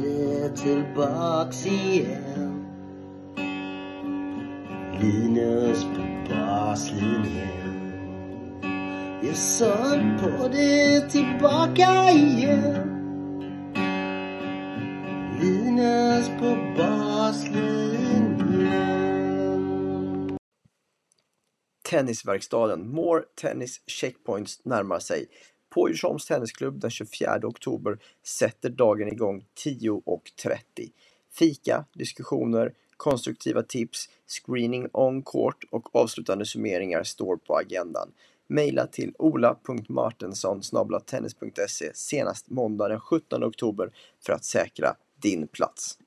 det tillbaks igen. Linus på baslinjen Jag sög på det tillbaka igen. Linus på baslinjen. Tennisverkstaden. More Tennis Checkpoints närmar sig. På Djursholms Tennisklubb den 24 oktober sätter dagen igång 10.30. Fika, diskussioner, konstruktiva tips, screening on court och avslutande summeringar står på agendan. Maila till ola.martensson senast måndag den 17 oktober för att säkra din plats.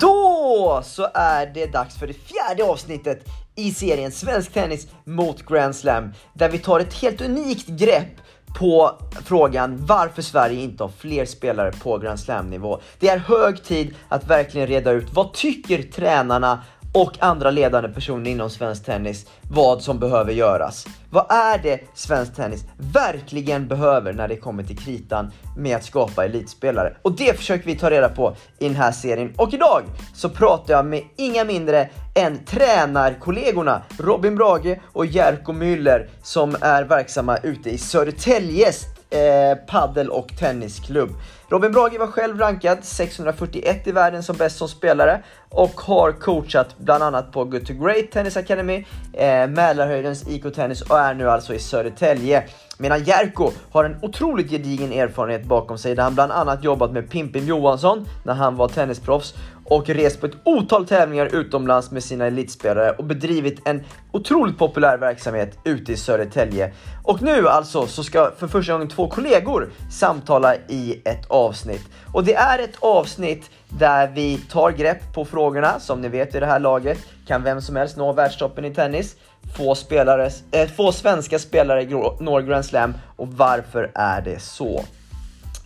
Då så är det dags för det fjärde avsnittet i serien Svensk Tennis mot Grand Slam där vi tar ett helt unikt grepp på frågan varför Sverige inte har fler spelare på Grand Slam-nivå. Det är hög tid att verkligen reda ut vad tycker tränarna och andra ledande personer inom svensk tennis vad som behöver göras. Vad är det svensk tennis verkligen behöver när det kommer till kritan med att skapa elitspelare? Och det försöker vi ta reda på i den här serien. Och idag så pratar jag med inga mindre än tränarkollegorna Robin Brage och Jerko Müller som är verksamma ute i Södertäljes eh, paddel och tennisklubb. Robin Brage var själv rankad 641 i världen som bäst som spelare och har coachat bland annat på Good to Great Tennis Academy, eh, Mälarhöjdens IK Tennis och är nu alltså i Södertälje. Medan Jerko har en otroligt gedigen erfarenhet bakom sig där han bland annat jobbat med Pimpin Johansson när han var tennisproffs och rest på ett otal tävlingar utomlands med sina elitspelare och bedrivit en otroligt populär verksamhet ute i Södertälje. Och nu alltså så ska för första gången två kollegor samtala i ett avsnitt. Och det är ett avsnitt där vi tar grepp på frågorna. Som ni vet i det här laget kan vem som helst nå världstoppen i tennis. Få, spelare, äh, få svenska spelare når Grand Slam och varför är det så?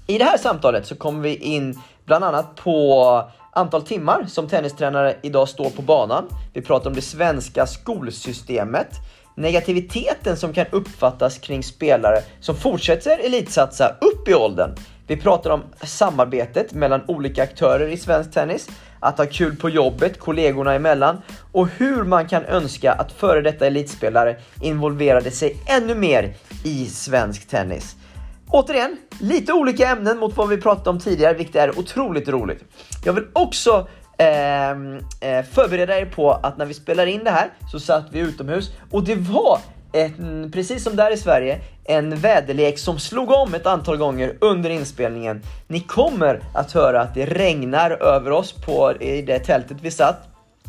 I det här samtalet så kommer vi in bland annat på antal timmar som tennistränare idag står på banan. Vi pratar om det svenska skolsystemet, negativiteten som kan uppfattas kring spelare som fortsätter elitsatsa upp i åldern. Vi pratar om samarbetet mellan olika aktörer i svensk tennis, att ha kul på jobbet, kollegorna emellan och hur man kan önska att före detta elitspelare involverade sig ännu mer i svensk tennis. Återigen, lite olika ämnen mot vad vi pratat om tidigare, vilket är otroligt roligt. Jag vill också ehm, eh, förbereda er på att när vi spelar in det här så satt vi utomhus och det var en, precis som där i Sverige, en väderlek som slog om ett antal gånger under inspelningen. Ni kommer att höra att det regnar över oss på, i det tältet vi satt.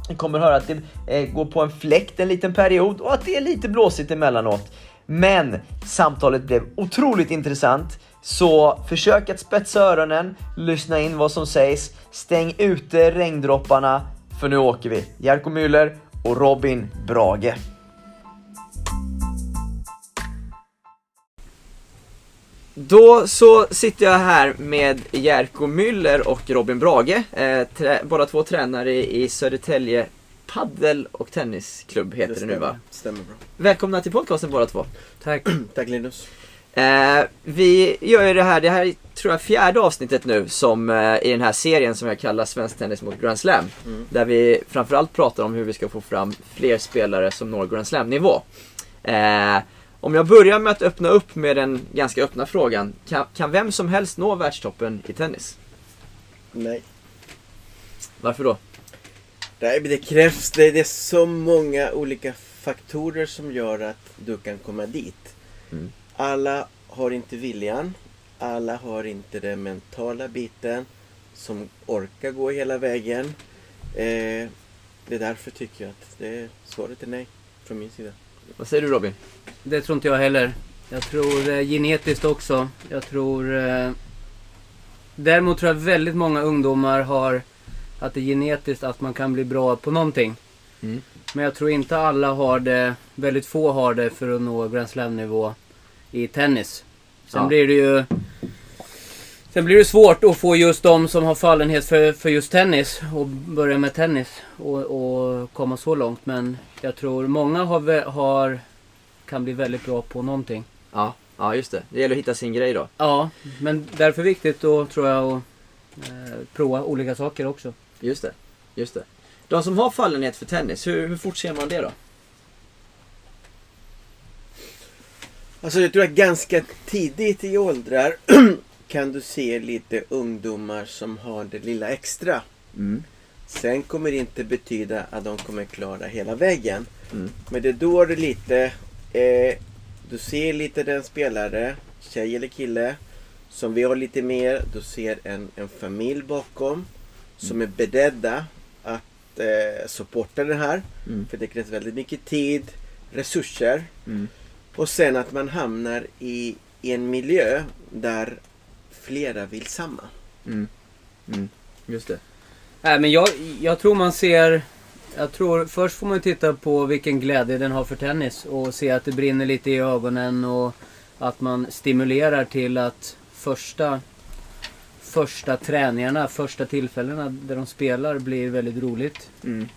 Ni kommer höra att det eh, går på en fläkt en liten period och att det är lite blåsigt emellanåt. Men samtalet blev otroligt intressant. Så försök att spetsa öronen, lyssna in vad som sägs, stäng ute regndropparna, för nu åker vi. Jerko Müller och Robin Brage. Då så sitter jag här med Jerko Müller och Robin Brage, eh, båda två tränare i Södertälje paddel och tennisklubb heter det, det nu va? Stämmer bra. Välkomna till podcasten båda två. Tack. Tack Linus. Eh, vi gör ju det här, det här är, tror jag fjärde avsnittet nu som eh, i den här serien som jag kallar Svensk Tennis mot Grand Slam. Mm. Där vi framförallt pratar om hur vi ska få fram fler spelare som når Grand Slam nivå. Eh, om jag börjar med att öppna upp med den ganska öppna frågan. Kan, kan vem som helst nå världstoppen i tennis? Nej. Varför då? Nej, men det krävs, det, det är så många olika faktorer som gör att du kan komma dit. Mm. Alla har inte viljan, alla har inte den mentala biten som orkar gå hela vägen. Eh, det är därför tycker jag att det, svaret är nej från min sida. Vad säger du Robin? Det tror inte jag heller. Jag tror eh, genetiskt också. Jag tror... Eh, däremot tror jag väldigt många ungdomar har att det är genetiskt att man kan bli bra på någonting. Mm. Men jag tror inte alla har det, väldigt få har det för att nå Grand Slam-nivå i tennis. Sen ja. blir det ju... Sen blir det svårt att få just de som har fallenhet för, för just tennis och börja med tennis och, och komma så långt. Men jag tror många har, har kan bli väldigt bra på någonting. Ja, ja just det. Det gäller att hitta sin grej då. Ja, men därför viktigt då tror jag att eh, prova olika saker också. Just det, just det. De som har fallenhet för tennis, hur, hur fort ser man det då? Alltså jag tror att ganska tidigt i åldrar kan du se lite ungdomar som har det lilla extra. Mm. Sen kommer det inte betyda att de kommer klara hela vägen. Mm. Men det är då det lite... Eh, du ser lite den spelare, tjej eller kille, som vi har lite mer. Du ser en, en familj bakom som är beredda att eh, supporta det här. Mm. För det krävs väldigt mycket tid, resurser. Mm. Och sen att man hamnar i, i en miljö där flera vill samma. Mm. Mm. Just det. Nej men jag, jag tror man ser... Jag tror först får man titta på vilken glädje den har för tennis och se att det brinner lite i ögonen och att man stimulerar till att första första träningarna, första tillfällena där de spelar blir väldigt roligt. Mm.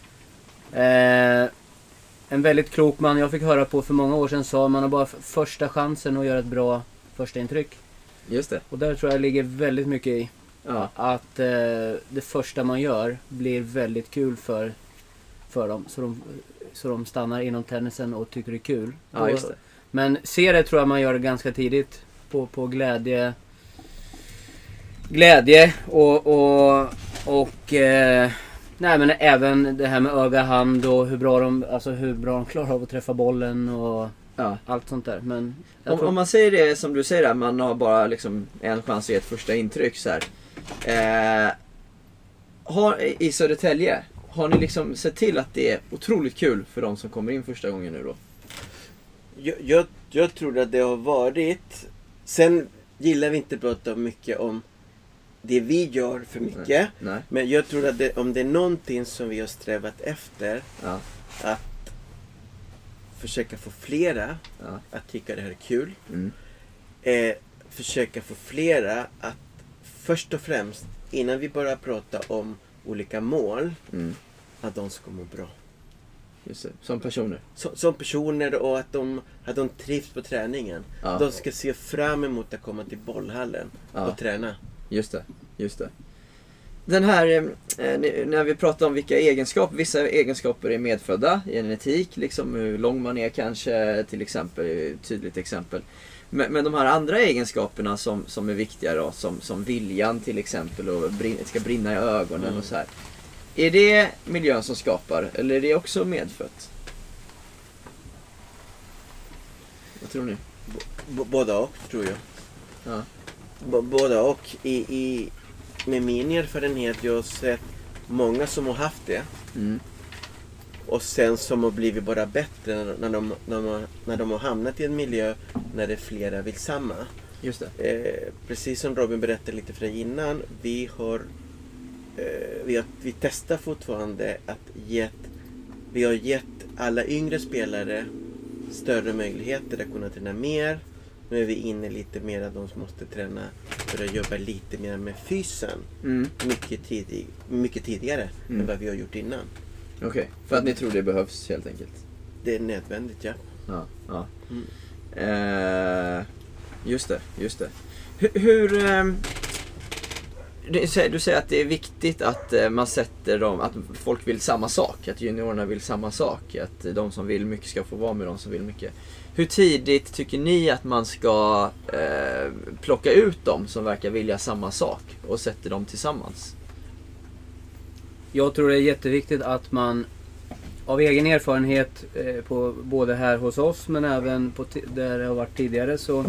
Eh, en väldigt klok man jag fick höra på för många år sedan sa man har bara första chansen att göra ett bra första intryck. Just det. Och där tror jag ligger väldigt mycket i. Ja. Att eh, det första man gör blir väldigt kul för, för dem. Så de, så de stannar inom tennisen och tycker det är kul. Ja, just det. Men se det tror jag man gör ganska tidigt. På, på glädje. Glädje och, och, och eh, nej men även det här med öga, hand och hur bra de, alltså hur bra de klarar av att träffa bollen och Ja. allt sånt där. Men Om, tror, om man säger det som du säger där, man har bara liksom en chans att ge ett första intryck så här. Eh, har, I Södertälje, har ni liksom sett till att det är otroligt kul för de som kommer in första gången nu då? Jag, jag, jag tror att det har varit... Sen gillar vi inte att prata mycket om det vi gör för mycket. Nej. Men jag tror att det, om det är någonting som vi har strävat efter Ja. att försöka få flera Ja. att tycka det här är kul. Mm. Eh, försöka få flera att först och främst innan vi börjar prata om olika mål Mm. att de ska må bra. Som personer. Så, som personer och att de, att de trivs på träningen. Ja. De ska se fram emot att komma till bollhallen och träna. Just det, just det. Den här, eh, ni- när vi pratar om vilka egenskaper, vissa egenskaper är medfödda, genetik, liksom hur lång man är kanske, till exempel, ett tydligt exempel. Men, men de här andra egenskaperna som, som är viktiga då, som, som viljan till exempel och brin, ska brinna i ögonen Mm. och så här. Är det miljön som skapar, eller är det också medfött? Vad tror ni? B- båda och, tror jag. Ja. B- båda och. I, i, med min erfarenhet, jag har sett många som har haft det. Mm. Och sen som har blivit bara bättre när, de, när, de, har- när de har hamnat i en miljö när det är flera vill samma. Just. Eh, precis som Robin berättade lite för dig innan. Vi har, eh, vi har vi testar fortfarande att gett, vi har gett alla yngre spelare större möjligheter att kunna träna mer. Nu är vi inne lite mer att de måste träna för att jobba lite mer med fysen. Mm. Mycket, tidig, mycket tidigare Mm. än vad vi har gjort innan. Okej, för att ni tror det behövs helt enkelt? Det är nödvändigt, ja. Ja, ja. Mm. Eh, just det, just det. Hur... hur ehm, du, säger, du säger att det är viktigt att eh, man sätter dem, att folk vill samma sak. Att juniorerna vill samma sak. Att de som vill mycket ska få vara med de som vill mycket. Hur tidigt tycker ni att man ska eh, plocka ut dem som verkar vilja samma sak och sätter dem tillsammans? Jag tror det är jätteviktigt att man av egen erfarenhet, eh, på, både här hos oss men även på där det har varit tidigare så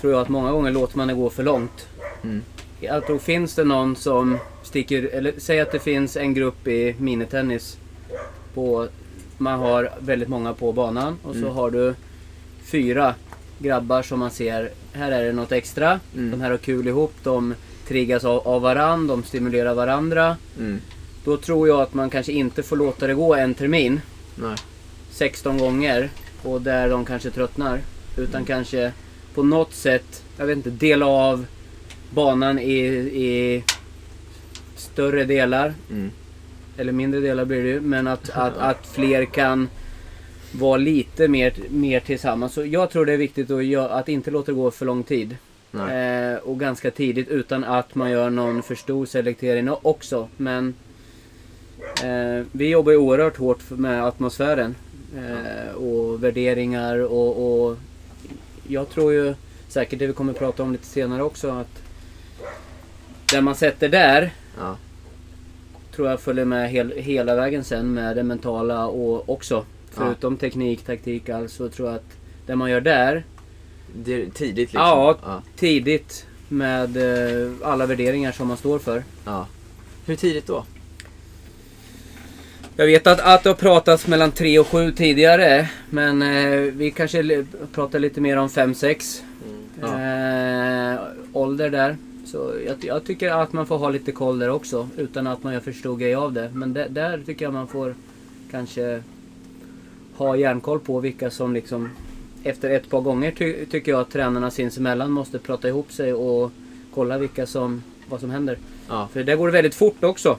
tror jag att många gånger låter man det gå för långt. Mm. Tror finns det någon som sticker, eller säg att det finns en grupp i minitennis. På, man har väldigt många på banan och så Mm. har du fyra grabbar som man ser, här är det något extra. Mm. De här har kul ihop, de triggas av, av varann, de stimulerar varandra. Mm. Då tror jag att man kanske inte får låta det gå en termin Nej. 16 gånger och där de kanske tröttnar. Utan kanske på något sätt, jag vet inte, dela av banan i, i större delar. Mm. Eller mindre delar blir det ju. Men att, att, att fler kan vara lite mer, mer tillsammans. Så jag tror det är viktigt att, att inte låta det gå för lång tid. Eh, och ganska tidigt utan att man gör någon för stor selektering också. Men eh, vi jobbar ju oerhört hårt med atmosfären. Eh, och värderingar och, och jag tror ju säkert det vi kommer prata om lite senare också att det man sätter där Ja. tror jag följer med hel, hela vägen sen med det mentala och också. Förutom teknik, taktik, allt så tror jag att det man gör där Det är tidigt liksom. Ja. ja. tidigt med eh, alla värderingar som man står för. ja. Hur tidigt då? Jag vet att, att det har pratats mellan 3 och 7 tidigare. Men eh, vi kanske pratar lite mer om 5-6 Mm. eh, ålder där. Så jag, jag tycker att man får ha lite koll där också. Utan att man gör för stor grej av det. Men där, där tycker jag man får kanske ha järnkoll på vilka som liksom efter ett par gånger ty, tycker jag att tränarna sinsemellan måste prata ihop sig och kolla vilka som, vad som händer. Ja. För det går väldigt fort också.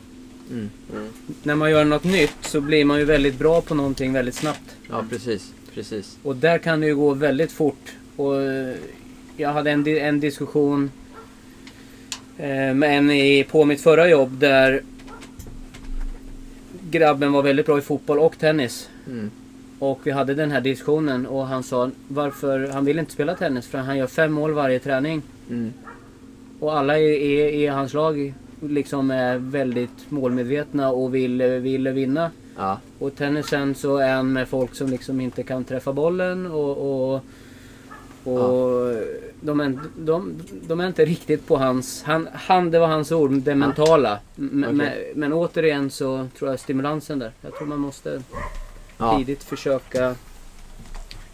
Mm. Mm. När man gör något nytt så blir man ju väldigt bra på någonting väldigt snabbt. Ja, precis. Precis. Och där kan det ju gå väldigt fort. Och eh, jag hade en, di- en diskussion eh, med en i, på mitt förra jobb där grabben var väldigt bra i fotboll och tennis. Mm. Och vi hade den här diskussionen och han sa varför han vill inte spela tennis för han gör fem mål varje träning. Mm. Och alla i hans lag liksom är väldigt målmedvetna och vill, vill vinna. Ja. Och tennisen så är han med folk som liksom inte kan träffa bollen och, och, och de, är, de, de är inte riktigt på hans... Han, han det var hans ord, det mentala. M- Okej. Men, men återigen så tror jag stimulansen där. Jag tror man måste ja. tidigt försöka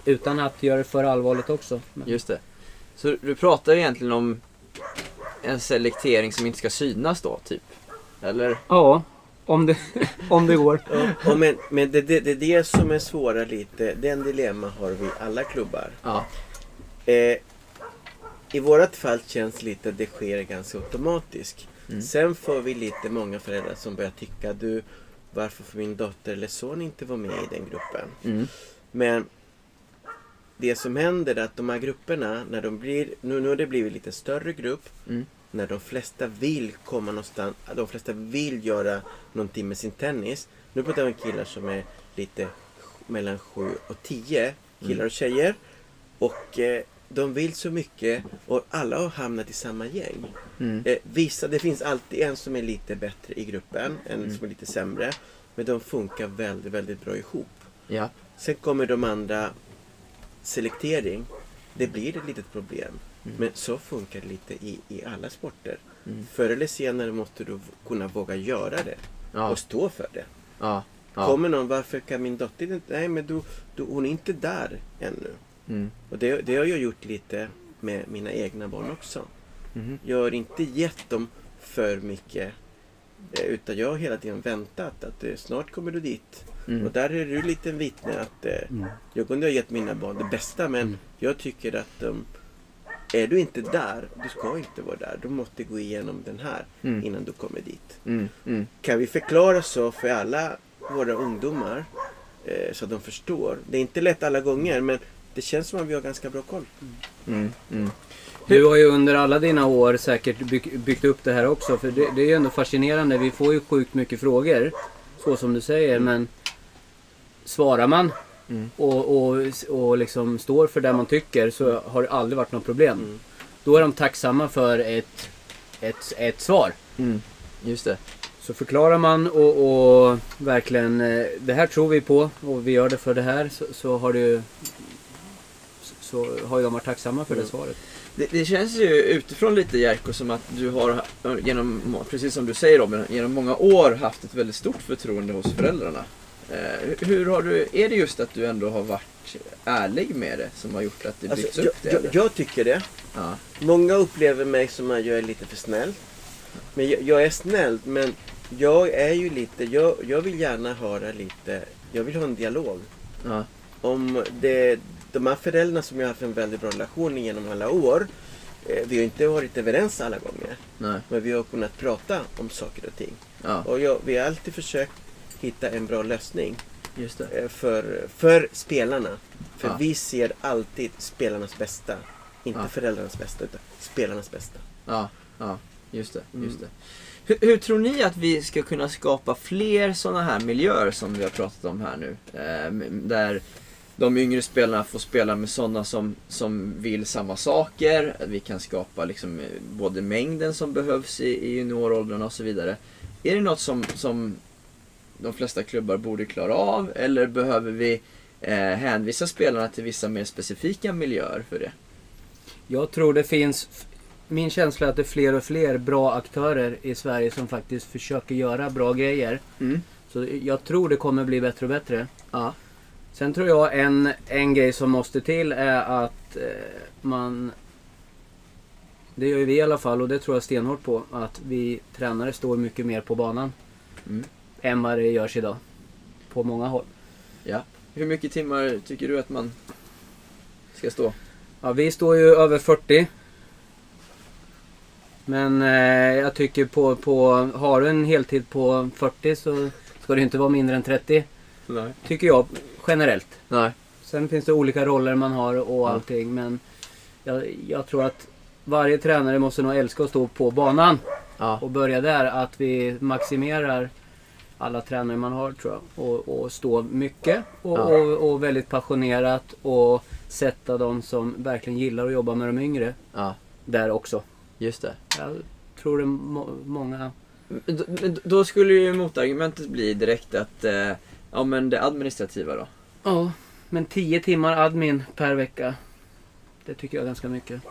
utan att göra det för allvarligt också. Men, Just det. Så du pratar egentligen om en selektering som inte ska synas då, typ? Eller? ja, om det, om det går. Ja, men men det, det, det är det som är svåra lite. Den dilemma har vi alla klubbar. Ja. Eh, I vårat fall känns lite att det sker ganska automatiskt. Mm. Sen får vi lite många föräldrar som börjar tycka du varför får min dotter eller son inte vara med i den gruppen? Mm. Men det som händer är att de här grupperna, när de blir, nu, nu har det blivit lite större grupp, Mm. när de flesta vill komma någonstans, de flesta vill göra någonting med sin tennis. Nu pratar vi om killar som är lite mellan 7 och 10, killar och tjejer. Och eh, de vill så mycket och alla har hamnat i samma gäng. Mm. Eh, vissa, det finns alltid en som är lite bättre i gruppen, en som är lite sämre. Men de funkar väldigt, väldigt bra ihop. Ja. Sen kommer de andra selektering. Det blir ett litet problem. Men så funkar det lite i, i alla sporter. Mm. Förr eller senare måste du kunna våga göra det. Ja. Och stå för det. Ja. ja. Kommer någon, varför kan min dotter inte... Nej men du, du, hon är inte där ännu. Mm. Och det, det har jag gjort lite med mina egna barn också. Mhm. Jag har inte gett dem för mycket. eh, Utan jag har hela tiden väntat att eh, snart kommer du dit. Mm. Och där är du lite en vittne att eh, jag kunde ha gett mina barn det bästa men jag tycker att um, är du inte där, du ska inte vara där. Du måste gå igenom den här Mm. innan du kommer dit. Mm. Mm. Kan vi förklara så för alla våra ungdomar eh, så att de förstår. Det är inte lätt alla gånger men det känns som att vi har ganska bra koll. Mm. Mm. Du har ju under alla dina år säkert bygg, byggt upp det här också. För det, det är ju ändå fascinerande. Vi får ju sjukt mycket frågor. Så som du säger. Men svarar man Mm. och, och, och liksom står för det man tycker så har det aldrig varit något problem. Mm. Då är de tacksamma för ett, ett, ett svar. Mm. Just det. Så förklarar man och, och verkligen eh, det här tror vi på och vi gör det för det här så, så har det ju så har ju de varit tacksamma för det Mm. svaret. Det, det känns ju utifrån lite Jerko som att du har, genom, precis som du säger Robin, genom många år haft ett väldigt stort förtroende hos föräldrarna. Eh, hur- har du, är det just att du ändå har varit ärlig med det som har gjort att det byggts Alltså, upp jag, det? jag, jag tycker det. Ja. Många upplever mig som att jag är lite för snäll. Men jag, jag är snäll men jag är ju lite, jag, jag vill gärna höra lite, jag vill ha en dialog. Ja. Om det, de här föräldrarna som jag har haft en väldigt bra relation genom alla år. Eh, vi har inte varit överens alla gånger. Nej. Men vi har kunnat prata om saker och ting. Ja. Och jag, vi har alltid försökt hitta en bra lösning. Eh, för, för spelarna. För Ja. vi ser alltid spelarnas bästa. Inte Ja. föräldrarnas bästa, utan spelarnas bästa. Ja, ja, just det. Mm. Just det. Hur, hur tror ni att vi ska kunna skapa fler sådana här miljöer som vi har pratat om här nu? Eh, där de yngre spelarna får spela med sådana som, som vill samma saker. Vi kan skapa liksom eh, både mängden som behövs i, i junioråldrarna och så vidare. Är det något som, som de flesta klubbar borde klara av eller behöver vi eh, hänvisa spelarna till vissa mer specifika miljöer för det? Jag tror det finns... Min känsla är att det är fler och fler bra aktörer i Sverige som faktiskt försöker göra bra grejer. Mm. Så jag tror det kommer bli bättre och bättre. Ja. Sen tror jag en, en grej som måste till är att eh, man... Det gör ju vi i alla fall och det tror jag stenhårt på. Att vi tränare står mycket mer på banan. Mm. Än vad det görs idag. På många håll. Ja. Hur mycket timmar tycker du att man ska stå? Ja, vi står ju över 40. Men eh, jag tycker på, på... Har du en heltid på 40 så ska det inte vara mindre än 30. Nej. Tycker jag generellt. Nej. Sen finns det olika roller man har och allting men jag, jag tror att varje tränare måste nog älska att stå på banan Ja. och börja där. Att vi maximerar alla tränare man har tror jag. Och, och stå mycket och, Ja. och, och väldigt passionerat och sätta de som verkligen gillar att jobba med de yngre Ja, där också. just det. Jag tror det är må, många... Då- Men då skulle ju motargumentet bli direkt att, eh, ja men det administrativa då? Ja, men 10 timmar admin per vecka. Det tycker jag är ganska mycket.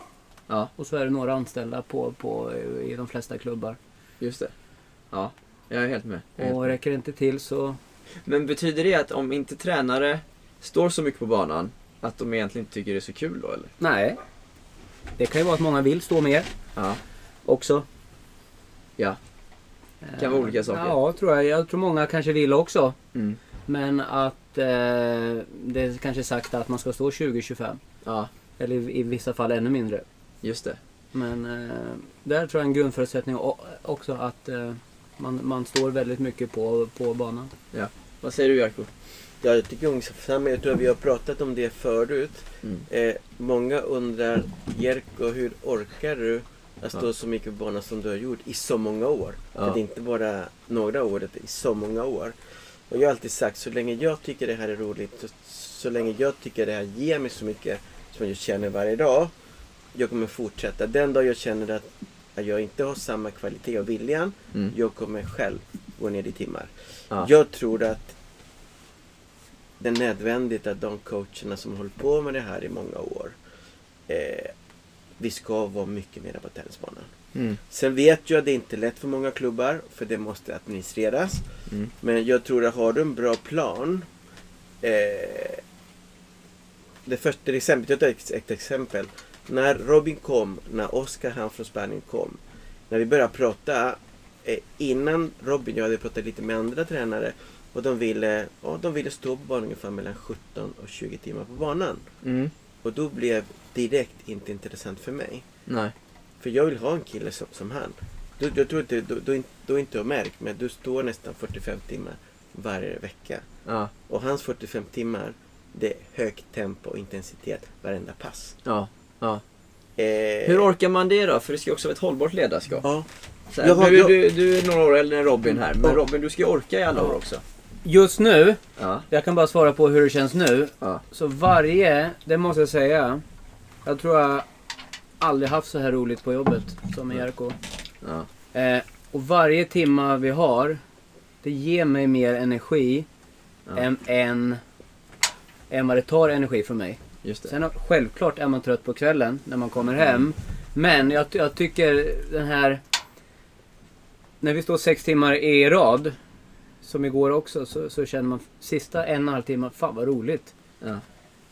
Ja, Och så är det några anställda på, på, i de flesta klubbar. just det. Ja, jag är helt med. Jag är helt Och med. räcker det inte till så... Men betyder det att om inte tränare står så mycket på banan, att de egentligen inte tycker det är så kul då eller? Nej. Det kan ju vara att många vill stå mer Ja, också. Ja. Det kan vara olika saker. Ja, tror jag. Jag tror många kanske vill också. mm. Men att eh, det är kanske sagt att man ska stå 20-25. ja Eller i, i vissa fall ännu mindre. just det. Men eh, där tror jag en grundförutsättning också att eh, man, man står väldigt mycket på, på banan. Vad säger du Jarko? Ja, jag tycker ungefär. Jag tror att vi har pratat om det förut. Mm. Eh, många undrar, Jerko, hur orkar du att stå Ja. så mycket på banan som du har gjort i så många år? Ja. För det är inte bara några år, det är i så många år. Och jag har alltid sagt, så länge jag tycker det här är roligt, så, så länge jag tycker det här ger mig så mycket som jag känner varje dag, jag kommer fortsätta. Den dag jag känner att, att jag inte har samma kvalitet och viljan, Mm. jag kommer själv gå ner i timmar. Ja. Jag tror att det är nödvändigt att de coacherna som håller på med det här i många år, eh, vi ska vara mycket mer på tennisbanan. Mm. Sen vet jag att det inte är lätt för många klubbar, för det måste administreras. Mm. Men jag tror att har du en bra plan. Eh, det första exempel, jag tar ett, ett exempel. När Robin kom, när Oskar han från Spanien kom. När vi började prata, eh, innan Robin, jag hade pratat lite med andra tränare. Och de ville, ja, de ville stå på banan ungefär mellan 17 och 20 timmar på banan. Mm. Och då blev direkt inte intressant för mig. Nej. För jag vill ha en kille som, som han. Du, jag tror inte, du, du, du inte har märkt, men du står nästan 45 timmar varje vecka. Ja. Och hans 45 timmar, det är högt tempo och intensitet varenda pass. Ja. ja. Eh, Hur orkar man det då? För det ska också vara ett hållbart ledarskap. Ja, här, Jag har- du, jag- du, du är några år äldre än Robin här, men Ja. Robin du ska ju orka i alla år också. Just nu, Ja. jag kan bara svara på hur det känns nu. Ja. Så varje, det måste jag säga. Jag tror jag aldrig haft så här roligt på jobbet som med Jerko. Ja. Eh, och varje timma vi har, det ger mig mer energi Ja. än, än, än vad det tar energi från mig. Just det. Sen självklart är man trött på kvällen när man kommer hem. Men jag, jag tycker den här... När vi står sex timmar i rad, som igår också, så, så känner man sista en och en halv timme, fan vad roligt. Ja.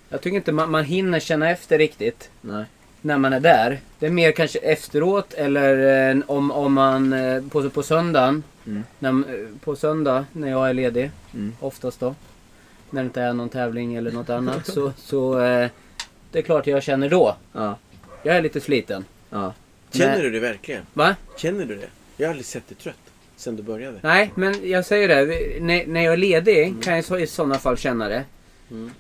Jag tycker inte man, man hinner känna efter riktigt Nej. När man är där. Det är mer kanske efteråt eller eh, om, om man eh, på, på söndagen. Mm. När, eh, på söndag när jag är ledig, Mm. oftast då. När det inte är någon tävling eller något annat. så så eh, det är klart jag känner då. Ja. Jag är lite sliten. Ja. känner Men- du det verkligen? Va? Känner du det? Jag har aldrig sett dig trött. sen du började? Nej, men jag säger det. Vi- När, när jag är ledig kan jag så, i sådana fall känna det. Mm.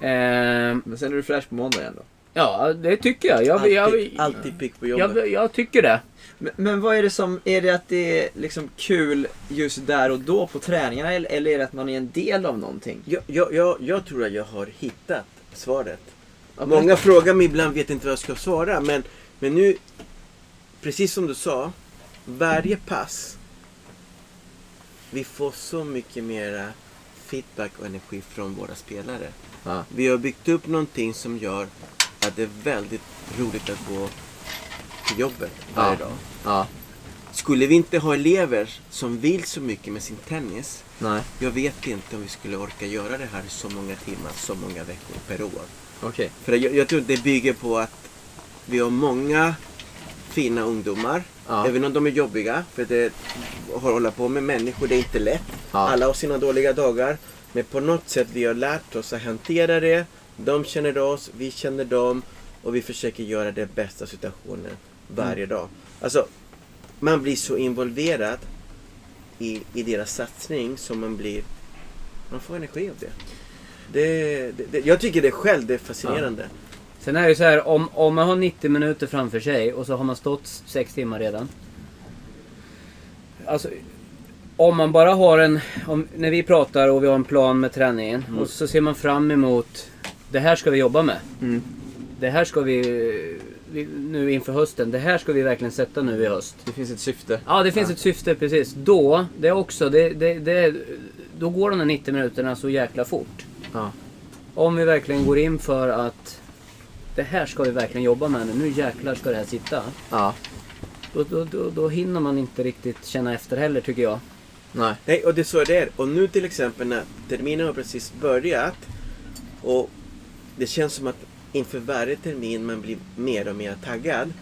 Ehm, Men sen är du fräsch på måndag igen då? Ja, det tycker jag. Jag, Alltid, jag, alltid pigg på jobbet. jag, jag tycker det. Men, men vad är det som, är det att det är liksom kul just där och då på träningarna eller, eller är det att man är en del av någonting? Jag, jag, jag, jag tror att jag har hittat svaret. Ja, Många frågar mig ibland, vet inte vad jag ska svara. Men, men nu, precis som du sa, varje pass, vi får så mycket mera feedback och energi från våra spelare. Ja. Vi har byggt upp någonting som gör att det är väldigt roligt att gå till jobbet varje Ja. dag. Ja, Skulle vi inte ha elever som vill så mycket med sin tennis, nej, jag vet inte om vi skulle orka göra det här så många timmar, så många veckor per år. okej. För jag, jag tror det bygger på att vi har många fina ungdomar. Ja. Även om de är jobbiga. För det att hålla på med människor, det är inte lätt. Ja. Alla har sina dåliga dagar. Men på något sätt vi har lärt oss att hantera det. De känner oss, vi känner dem. Och vi försöker göra det bästa situationen varje dag. Alltså, man blir så involverad i, i deras satsning som man blir... Man får energi av det. Det, det, det. Jag tycker det själv, det är fascinerande. Sen är det ju så här, om, om man har 90 minuter framför sig och så har man stått 6 timmar redan. Alltså, om man bara har en... Om, när vi pratar och vi har en plan med träningen och så ser man fram emot... Det här ska vi jobba med. Mm. Det här ska vi, vi... Nu inför hösten. Det här ska vi verkligen sätta nu i höst. Det finns ett syfte. Ja, det finns ett syfte precis. Då, det är också, det, det, det, då går de där 90 minuterna så jäkla fort. Ja. Om vi verkligen går in för att det här ska vi verkligen jobba med nu. Nu jäklar ska det här sitta. Ja, Då, då, då, då hinner man inte riktigt känna efter heller tycker jag. nej. Nej, och det är så det är. Och nu till exempel när terminen har precis börjat och det känns som att inför varje termin man blir mer och mer taggad.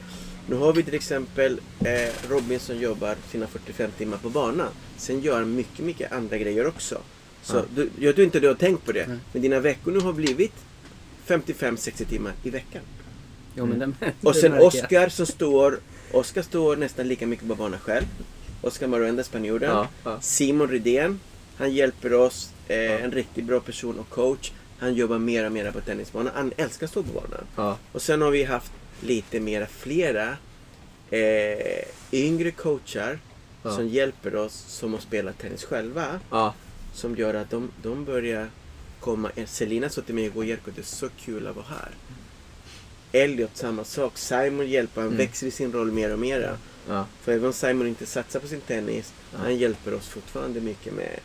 Nu har vi till exempel eh, Robin som jobbar sina 45 timmar på banan. Sen gör han mycket, mycket andra grejer också. Så Ja. du, jag tror inte du har tänkt på det. Nej. Men dina veckor nu har blivit 55-60 timmar i veckan. Jo, men det, Mm. Och sen. Oskar som står, Oskar står nästan lika mycket på banan själv. Oskar Maruenda, spanjoren. Ja, ja. Simon Rydén, han hjälper oss. Eh, En riktigt bra person och coach. Han jobbar mer och mer på tennisbanan. Han älskar att stå på banan. Ja, Och sen har vi haft lite mera flera eh, yngre coachar Ja. som hjälper oss som att spela tennis själva. ja, Som gör att de, de börjar komma. Eh, Selina sa till mig igår, Jerko, det är så kul att vara här. Elliot samma sak. Simon hjälper, han Mm. växer i sin roll mer och mer. ja. För även om Simon inte satsar på sin tennis, han hjälper oss fortfarande mycket med...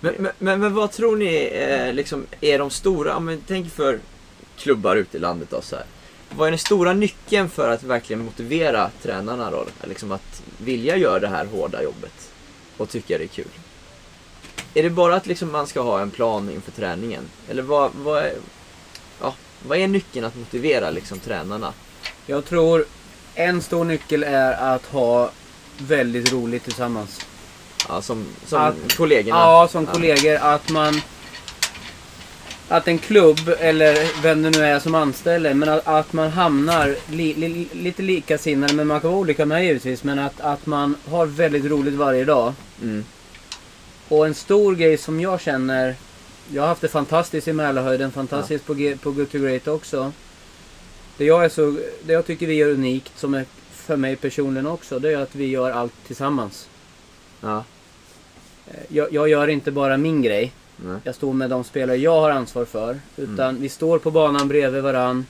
Men, men, men, men vad tror ni eh, liksom, är de stora, om man tänker för klubbar ute i landet då så här. Vad är den stora nyckeln för att verkligen motivera tränarna då? Liksom att vilja göra det här hårda jobbet och tycka det är kul. Är det bara att liksom man ska ha en plan inför träningen? Eller vad, vad, är, ja, vad är nyckeln att motivera liksom tränarna? Jag tror en stor nyckel är att ha väldigt roligt tillsammans. Ja, som som Att- kollegorna? Ja, som kollegor. Att man... Att en klubb, eller vem det nu är som anställer, men att, att man hamnar li, li, lite likasinnade, men man kan vara olika med givetvis, men att, att man har väldigt roligt varje dag. Mm. Och en stor grej som jag känner, jag har haft det fantastiskt i Mälarhöjden, fantastiskt på, G- på Good to Great också. Det jag, är så, det jag tycker vi gör unikt, som är för mig personligen också, det är att vi gör allt tillsammans. Ja. Eh, Jag, jag gör inte bara min grej. Nej. Jag står med de spelare jag har ansvar för. Utan vi står på banan bredvid varann.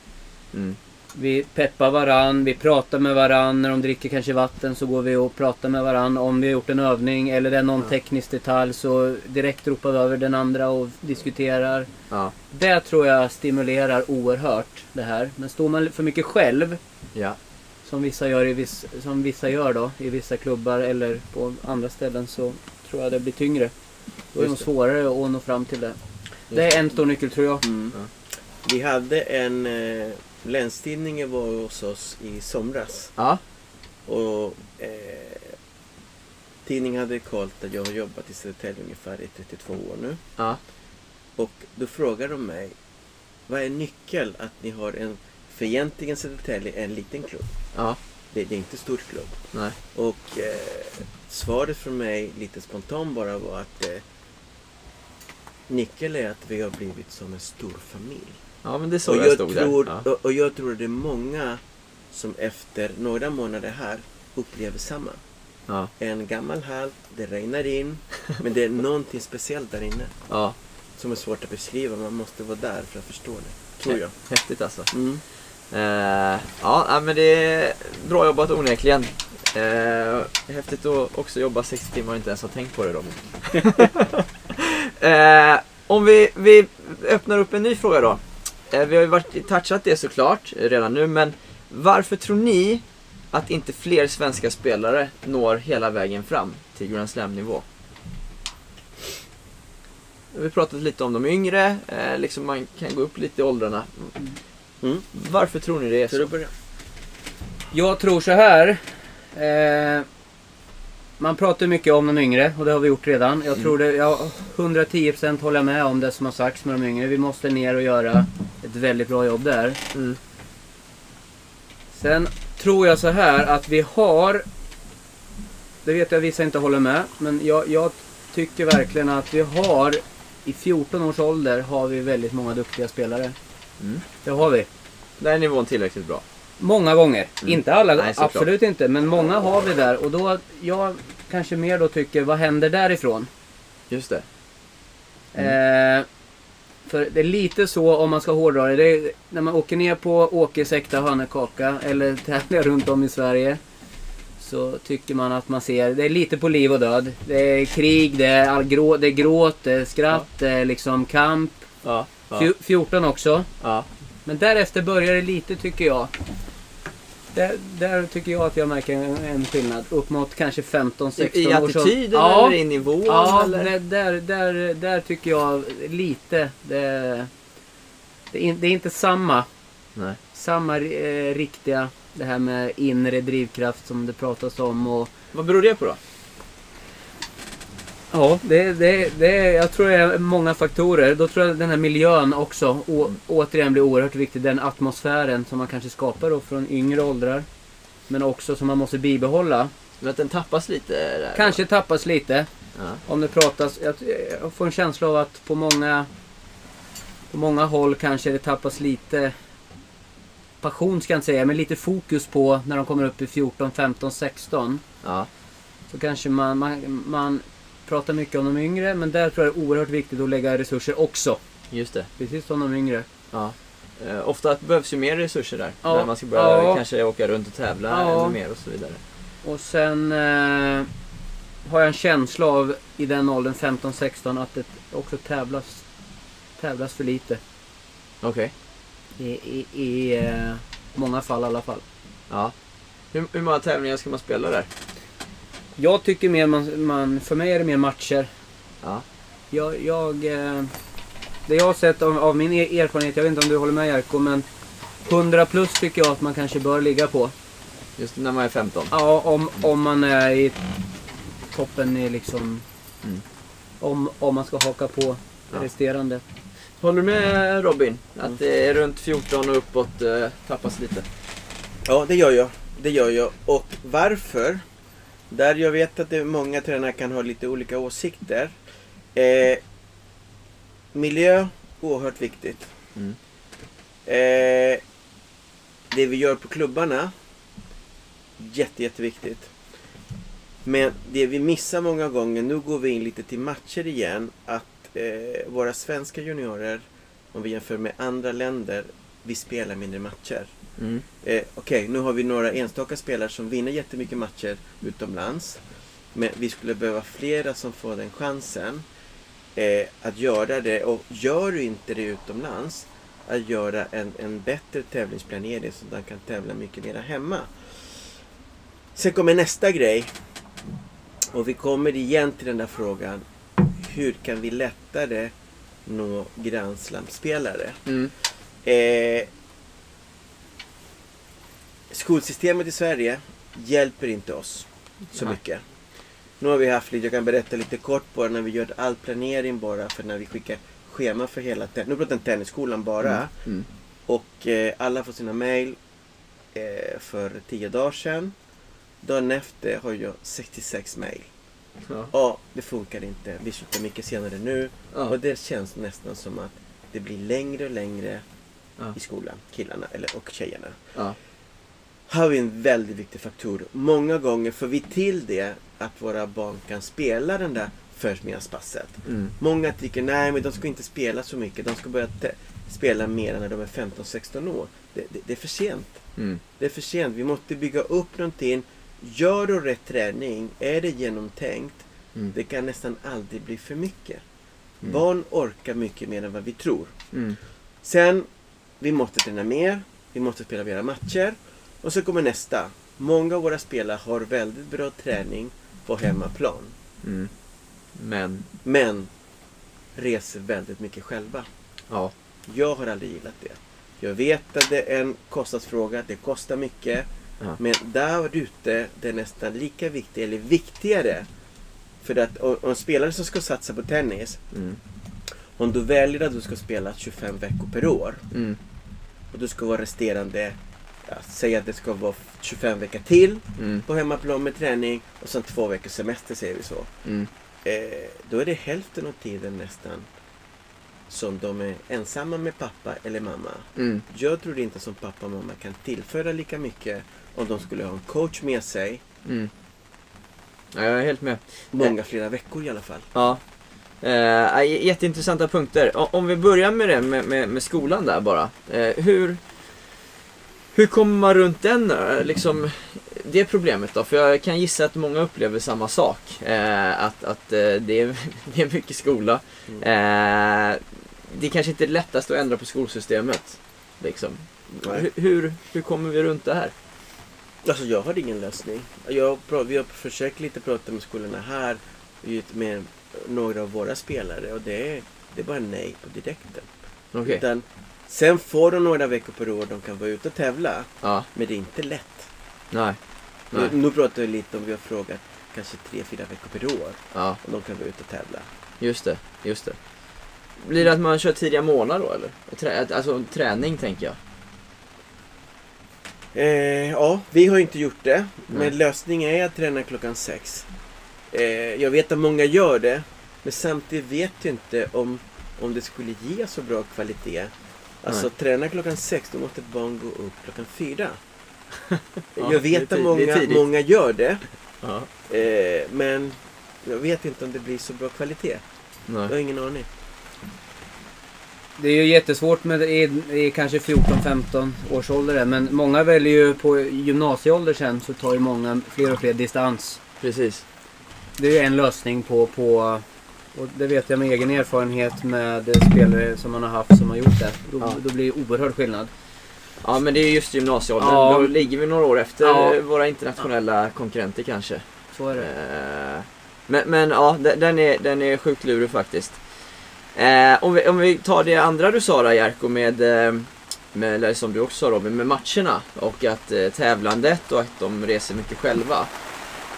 Mm. Vi peppar varann, vi pratar med varann. När de dricker kanske vatten så går vi och pratar med varann. Om vi har gjort en övning eller det är någon Ja. teknisk detalj så direkt ropar vi över den andra och diskuterar. Ja. Det tror jag stimulerar oerhört det här. Men står man för mycket själv, Ja. som vissa gör, i viss, som vissa gör då, i vissa klubbar eller på andra ställen så tror jag det blir tyngre. Då är det nog svårare att nå fram till det. Det är en stor nyckel tror jag. Mm. Ja. Vi hade en... Eh, Länstidningen var hos oss i somras. Ja. Och eh, tidningen hade kollat att jag har jobbat i Södertälje ungefär i 32 år nu. Ja. Och då frågade de mig, vad är nyckeln att ni har en... För egentligen Södertälje är en liten klubb. Ja. Det, det är inte stort klubb. Nej. Och eh, svaret från mig lite spontant bara var att eh, nyckeln är att vi har blivit som en stor familj. Ja, men det är så och, jag jag stod tror, där. Ja. och, och jag tror att det är många som efter några månader här upplever samma. Ja. En gammal hall, det regnar in, men det är någonting speciellt där inne ja, som är svårt att beskriva. Man måste vara där för att förstå det, tror jag. häftigt alltså. Mm. Eh, ja, men det är bra jobbat onekligen. Eh, häftigt att också jobba 60 timmar och inte ens ha tänkt på det då. eh, om vi, vi öppnar upp en ny fråga då. Eh, vi har ju varit, touchat det såklart redan nu, men varför tror ni att inte fler svenska spelare når hela vägen fram till Grand Slam-nivå? Vi har pratat lite om de yngre, eh, liksom man kan gå upp lite i åldrarna. Mm. Varför tror ni det är Så. Jag tror så här. Eh, man pratar mycket om de yngre och det har vi gjort redan. Jag tror det, jag 110% håller med om det som har sagts med de yngre. Vi måste ner och göra ett väldigt bra jobb där. Mm. Sen tror jag så här att vi har, det vet jag vissa inte håller med, men jag, jag tycker verkligen att vi har i 14 års ålder har vi väldigt många duktiga spelare. Mm. Det har vi. Där är nivån tillräckligt bra. Många gånger. Inte alla, Nej, absolut inte. Men många har vi där. Och då, jag kanske mer då tycker, vad händer därifrån? Just det. Eh, för det är lite så, om man ska hårdra det, det är, när man åker ner på Åke Säkta Hörnekaka eller tävlar runt om i Sverige. Så tycker man att man ser, det är lite på liv och död. Det är krig, det är, all grå, det är gråt, det är skratt, det är liksom kamp. Ja. Ja. Fju- 14 också. ja. Men därefter börjar det lite tycker jag. Där, där tycker jag att jag märker en, en skillnad. Upp mot kanske 15-16 I, I attityden Ja, eller i nivån? ja eller? där, där, där, tycker jag lite. Det, det är inte samma. Nej. Samma eh, riktiga, det här med inre drivkraft som det pratas om. Och, Vad beror det på då? Ja, det, det, det, jag tror det är många faktorer. Då tror jag den här miljön också å, återigen blir oerhört viktig. Den atmosfären som man kanske skapar då från yngre åldrar. Men också som man måste bibehålla. Men att den tappas lite? Där, Kanske tappas lite. Ja. Om det pratas. Jag, jag får en känsla av att på många, på många håll kanske det tappas lite passion ska jag inte säga, men lite fokus på när de kommer upp i 14, 15, 16. ja. Så kanske man, man, man pratar mycket om de yngre, men där tror jag det är oerhört viktigt att lägga resurser också. Just det. Precis som de yngre. Ja. Eh, ofta behövs ju mer resurser där. Ja. När man ska börja Ja. kanske åka runt och tävla Ja. ännu mer och så vidare. Och sen eh, har jag en känsla av i den åldern, 15-16, att det också tävlas, tävlas för lite. Okej. I, i, i eh, många fall i alla fall. Ja. Hur, hur många tävlingar ska man spela där? Jag tycker mer man, man för mig är det mer matcher. Ja. Jag, jag eh, det jag har sett av, av min er- erfarenhet, jag vet inte om du håller med Jerko, men 100 plus tycker jag att man kanske bör ligga på. Just när man är 15. Ja, om, om man är i toppen i liksom... Mm. Om, om man ska haka på Ja. resterande. Håller du med Robin? Att det är runt 14 och uppåt eh, tappas lite? Ja, det gör jag. Det gör jag. Och varför? Där jag vet att det många tränare kan ha lite olika åsikter. Eh, miljö, oerhört viktigt. Mm. Eh, det vi gör på klubbarna, jätte, jätteviktigt. Men det vi missar många gånger, nu går vi in lite till matcher igen, att eh, våra svenska juniorer, om vi jämför med andra länder, vi spelar mindre matcher. Mm. Eh, Okej, nu har vi några enstaka spelare som vinner jättemycket matcher utomlands. Men vi skulle behöva flera som får den chansen eh, att göra det. Och gör du inte det utomlands, att göra en, en bättre tävlingsplanering så att man kan tävla mycket mer hemma. Sen kommer nästa grej. Och vi kommer igen till den där frågan. Hur kan vi lättare nå Grand Slam-spelare? Mm. Eh, skolsystemet i Sverige hjälper inte oss så Nej. mycket. Nu har vi haft lite, jag kan berätta lite kort bara när vi gör all planering bara för när vi skickar schema för hela, nu pratar jag tennisskolan bara. Mm. Och eh, alla får sina mail. eh, för 10 dagar sedan. Dagen efter har jag 66 mail. Ja. Ja, det funkar inte. Vi slutar mycket senare nu. Ja. Och det känns nästan som att det blir längre och längre Ja. i skolan. Killarna eller, och tjejerna. Här har vi en väldigt viktig faktor. Många gånger får vi till det att våra barn kan spela den där förmiddagspasset. Mm. Många tycker nej men de ska inte spela så mycket. De ska börja spela mer när de är 15-16 år. Det, det, det är för sent. Mm. Det är för sent. Vi måste bygga upp någonting. Gör du rätt träning, är det genomtänkt, Mm. det kan nästan aldrig bli för mycket. Mm. Barn orkar mycket mer än vad vi tror. Mm. Sen, vi måste träna mer, vi måste spela mera matcher. Och så kommer nästa. Många av våra spelare har väldigt bra träning på hemmaplan. Mm. Men, Men reser väldigt mycket själva. ja. Jag har aldrig gillat det. Jag vet att det är en kostnadsfråga, det kostar mycket. Ja. Men där ute, det är nästan lika viktigt, eller viktigare. För att om om en spelare som ska satsa på tennis, Mm. om du väljer att du ska spela 25 veckor per år Mm. och du ska vara resterande, ja, säg att det ska vara 25 veckor till Mm. på hemmaplan med träning och sen två veckors semester säger vi så. Mm. Eh, då är det hälften av tiden nästan som de är ensamma med pappa eller mamma. Mm. Jag tror inte som pappa och mamma kan tillföra lika mycket om de skulle ha en coach med sig. Mm. Ja, jag är helt med. Många flera veckor i alla fall. Ja. Eh, jätteintressanta punkter. Om vi börjar med det med, med, med skolan där bara. Eh, hur, hur kommer man runt den, eh, liksom, det problemet då? För jag kan gissa att många upplever samma sak. Eh, att att eh, det, är, det är mycket skola. Mm. Eh, det är kanske inte är lättast att ändra på skolsystemet. Liksom. Hur, hur, hur kommer vi runt det här? Alltså jag har ingen lösning. Jag, vi har försökt lite prata med skolorna här med några av våra spelare och det är, det är bara nej på direkten. Okej. Utan, sen får de några veckor per år de kan vara ute och tävla. Ja, Men det är inte lätt. nej. Nej. Nu, nu pratar vi lite om vi har frågat kanske tre, fyra veckor per år Ja, om de kan vara ute och tävla. just det. Just det. Blir det att man kör tidiga månader då eller? Trä, alltså träning tänker jag. Eh, ja, vi har inte gjort det. Nej. Men lösningen är att träna klockan sex. Eh, jag vet att många gör det. Men samtidigt vet jag inte om, om det skulle ge så bra kvalitet. Alltså Nej. träna klockan sex, då måste ett barn gå upp klockan fyra. Ja, jag vet att många, många gör det. Ja. Eh, men jag vet inte om det blir så bra kvalitet. Jag har Nej. ingen aning. Det är ju jättesvårt med det är kanske 14-15 års ålder men många väljer ju på gymnasieålder sen så tar ju många fler och fler distans. Precis. Det är ju en lösning på, på och det vet jag med egen erfarenhet med spelare som man har haft som har gjort det. Då, Ja. då blir det oerhörd skillnad. Ja men det är just gymnasieåldern. Ja. Då ligger vi några år efter Ja. våra internationella konkurrenter kanske. Så är det. Eh, Men, men ja, de- den är, den är sjukt lurig faktiskt. Eh, om, vi, om vi tar det andra du sa där Jerko med, eh, med eller som du också sa Robin, med matcherna och att eh, tävlandet och att de reser mycket själva.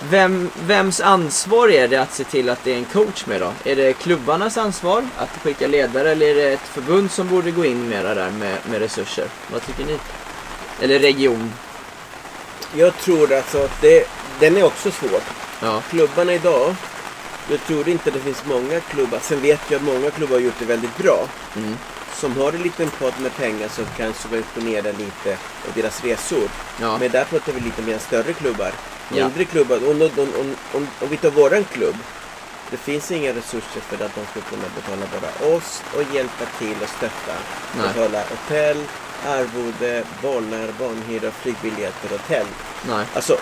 Vem, vems ansvar är det att se till att det är en coach med då? Är det klubbarnas ansvar att skicka ledare eller är det ett förbund som borde gå in mera där med, med resurser? Vad tycker ni? Eller region? Jag tror alltså att det, den är också svår. Ja. klubbarna idag. Jag tror inte det finns många klubbar. Sen vet jag att många klubbar har gjort det väldigt bra. Mm. Som har en liten pott med pengar som kan subventionera lite av deras resor. Ja. Men där pratar vi lite mer större klubbar. Mindre klubbar. Om, om, om, om, om vi tar våran klubb. Det finns inga resurser för att de ska kunna betala bara oss och hjälpa till och stötta. Nej. Betala hotell, arvode, bollar, barnhyra, flygbiljetter och tält. Nej. Alltså,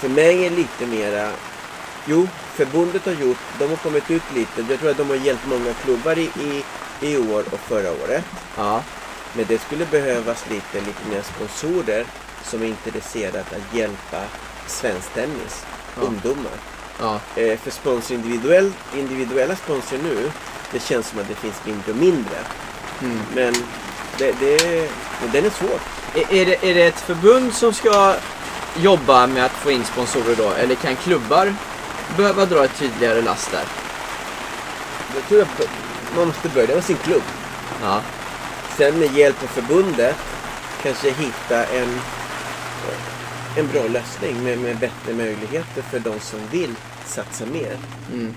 för mig är lite mera... Jo, förbundet har gjort, de har kommit ut lite. Jag tror att de har hjälpt många klubbar i, i, i år och förra året. Ja. Men det skulle behövas lite, lite mer sponsorer som är intresserade att hjälpa svensk tennis, Ja. ungdomar. Ja. Eh, för sponsor individuell, individuella sponsor nu, det känns som att det finns mindre och mindre. Mm. Men det, det, den är svår. Är, är, det, är det ett förbund som ska jobba med att få in sponsorer då? Eller kan klubbar behöva dra ett tydligare last där? Jag tror att man måste börja med sin klubb. Ja. Sen med hjälp av förbundet kanske hitta en, en bra lösning med, med bättre möjligheter för de som vill satsa mer. Mm.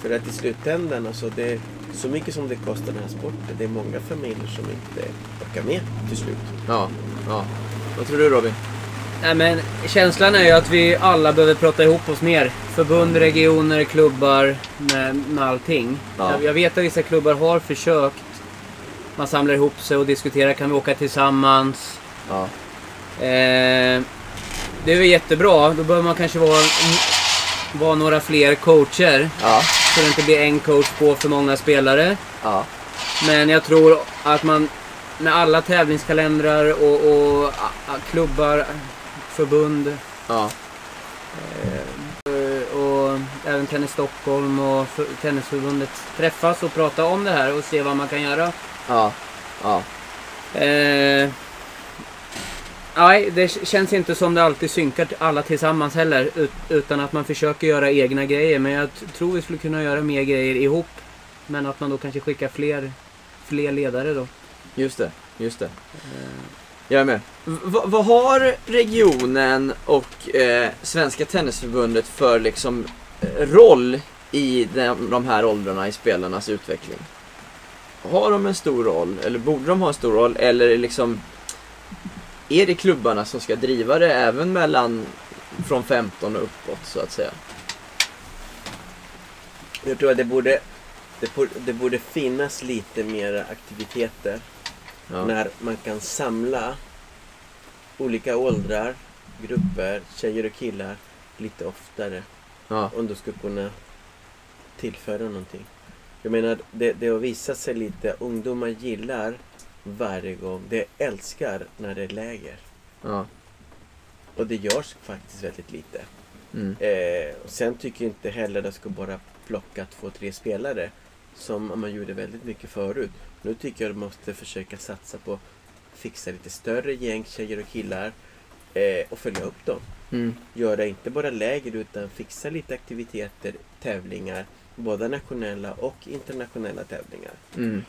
För att i slutändan, alltså det, så mycket som det kostar den här sporten, det är många familjer som inte orkar med till slut. Ja, ja. Vad tror du Robin? Nej, men känslan är ju att vi alla behöver prata ihop oss mer. Förbund, regioner, klubbar med, med allting. Ja. Jag, jag vet att vissa klubbar har försökt. Man samlar ihop sig och diskuterar. Kan vi åka tillsammans? Ja. Eh, det är väl jättebra. Då behöver man kanske vara, vara några fler coacher. Ja. Så det inte blir en coach på för många spelare. Ja. Men jag tror att man med alla tävlingskalendrar och, och a, a, klubbar, förbund Ja. eh, och även Tennis Stockholm och för, Tennisförbundet träffas och prata om det här och se vad man kan göra. Ja. Ja. Eh, nej, det känns inte som det alltid synkar alla tillsammans heller. Ut, utan att man försöker göra egna grejer. Men jag tror vi skulle kunna göra mer grejer ihop. Men att man då kanske skickar fler, fler ledare då. Just det. Just det. Jag är med. V- vad har regionen och eh, Svenska Tennisförbundet för liksom eh, roll i de, de här åldrarna i spelarnas utveckling? Har de en stor roll? Eller borde de ha en stor roll? Eller liksom Är det klubbarna som ska driva det även mellan från 15 och uppåt så att säga? Jag tror att det borde, det borde, det borde finnas lite mer aktiviteter Ja. när man kan samla olika åldrar, grupper, tjejer och killar lite oftare. Ja. Om du ska kunna tillföra någonting. Jag menar, det, det har visat sig lite, ungdomar gillar varje gång, de älskar när det är läger. Ja. Och det görs faktiskt väldigt lite. Mm. Eh, och sen tycker jag inte heller att det ska bara plocka två, tre spelare. Som man gjorde väldigt mycket förut. Nu tycker jag att man måste försöka satsa på att fixa lite större gäng tjejer och killar. Eh, och följa upp dem. Mm. Göra inte bara läger utan fixa lite aktiviteter, tävlingar. Både nationella och internationella tävlingar. Mm.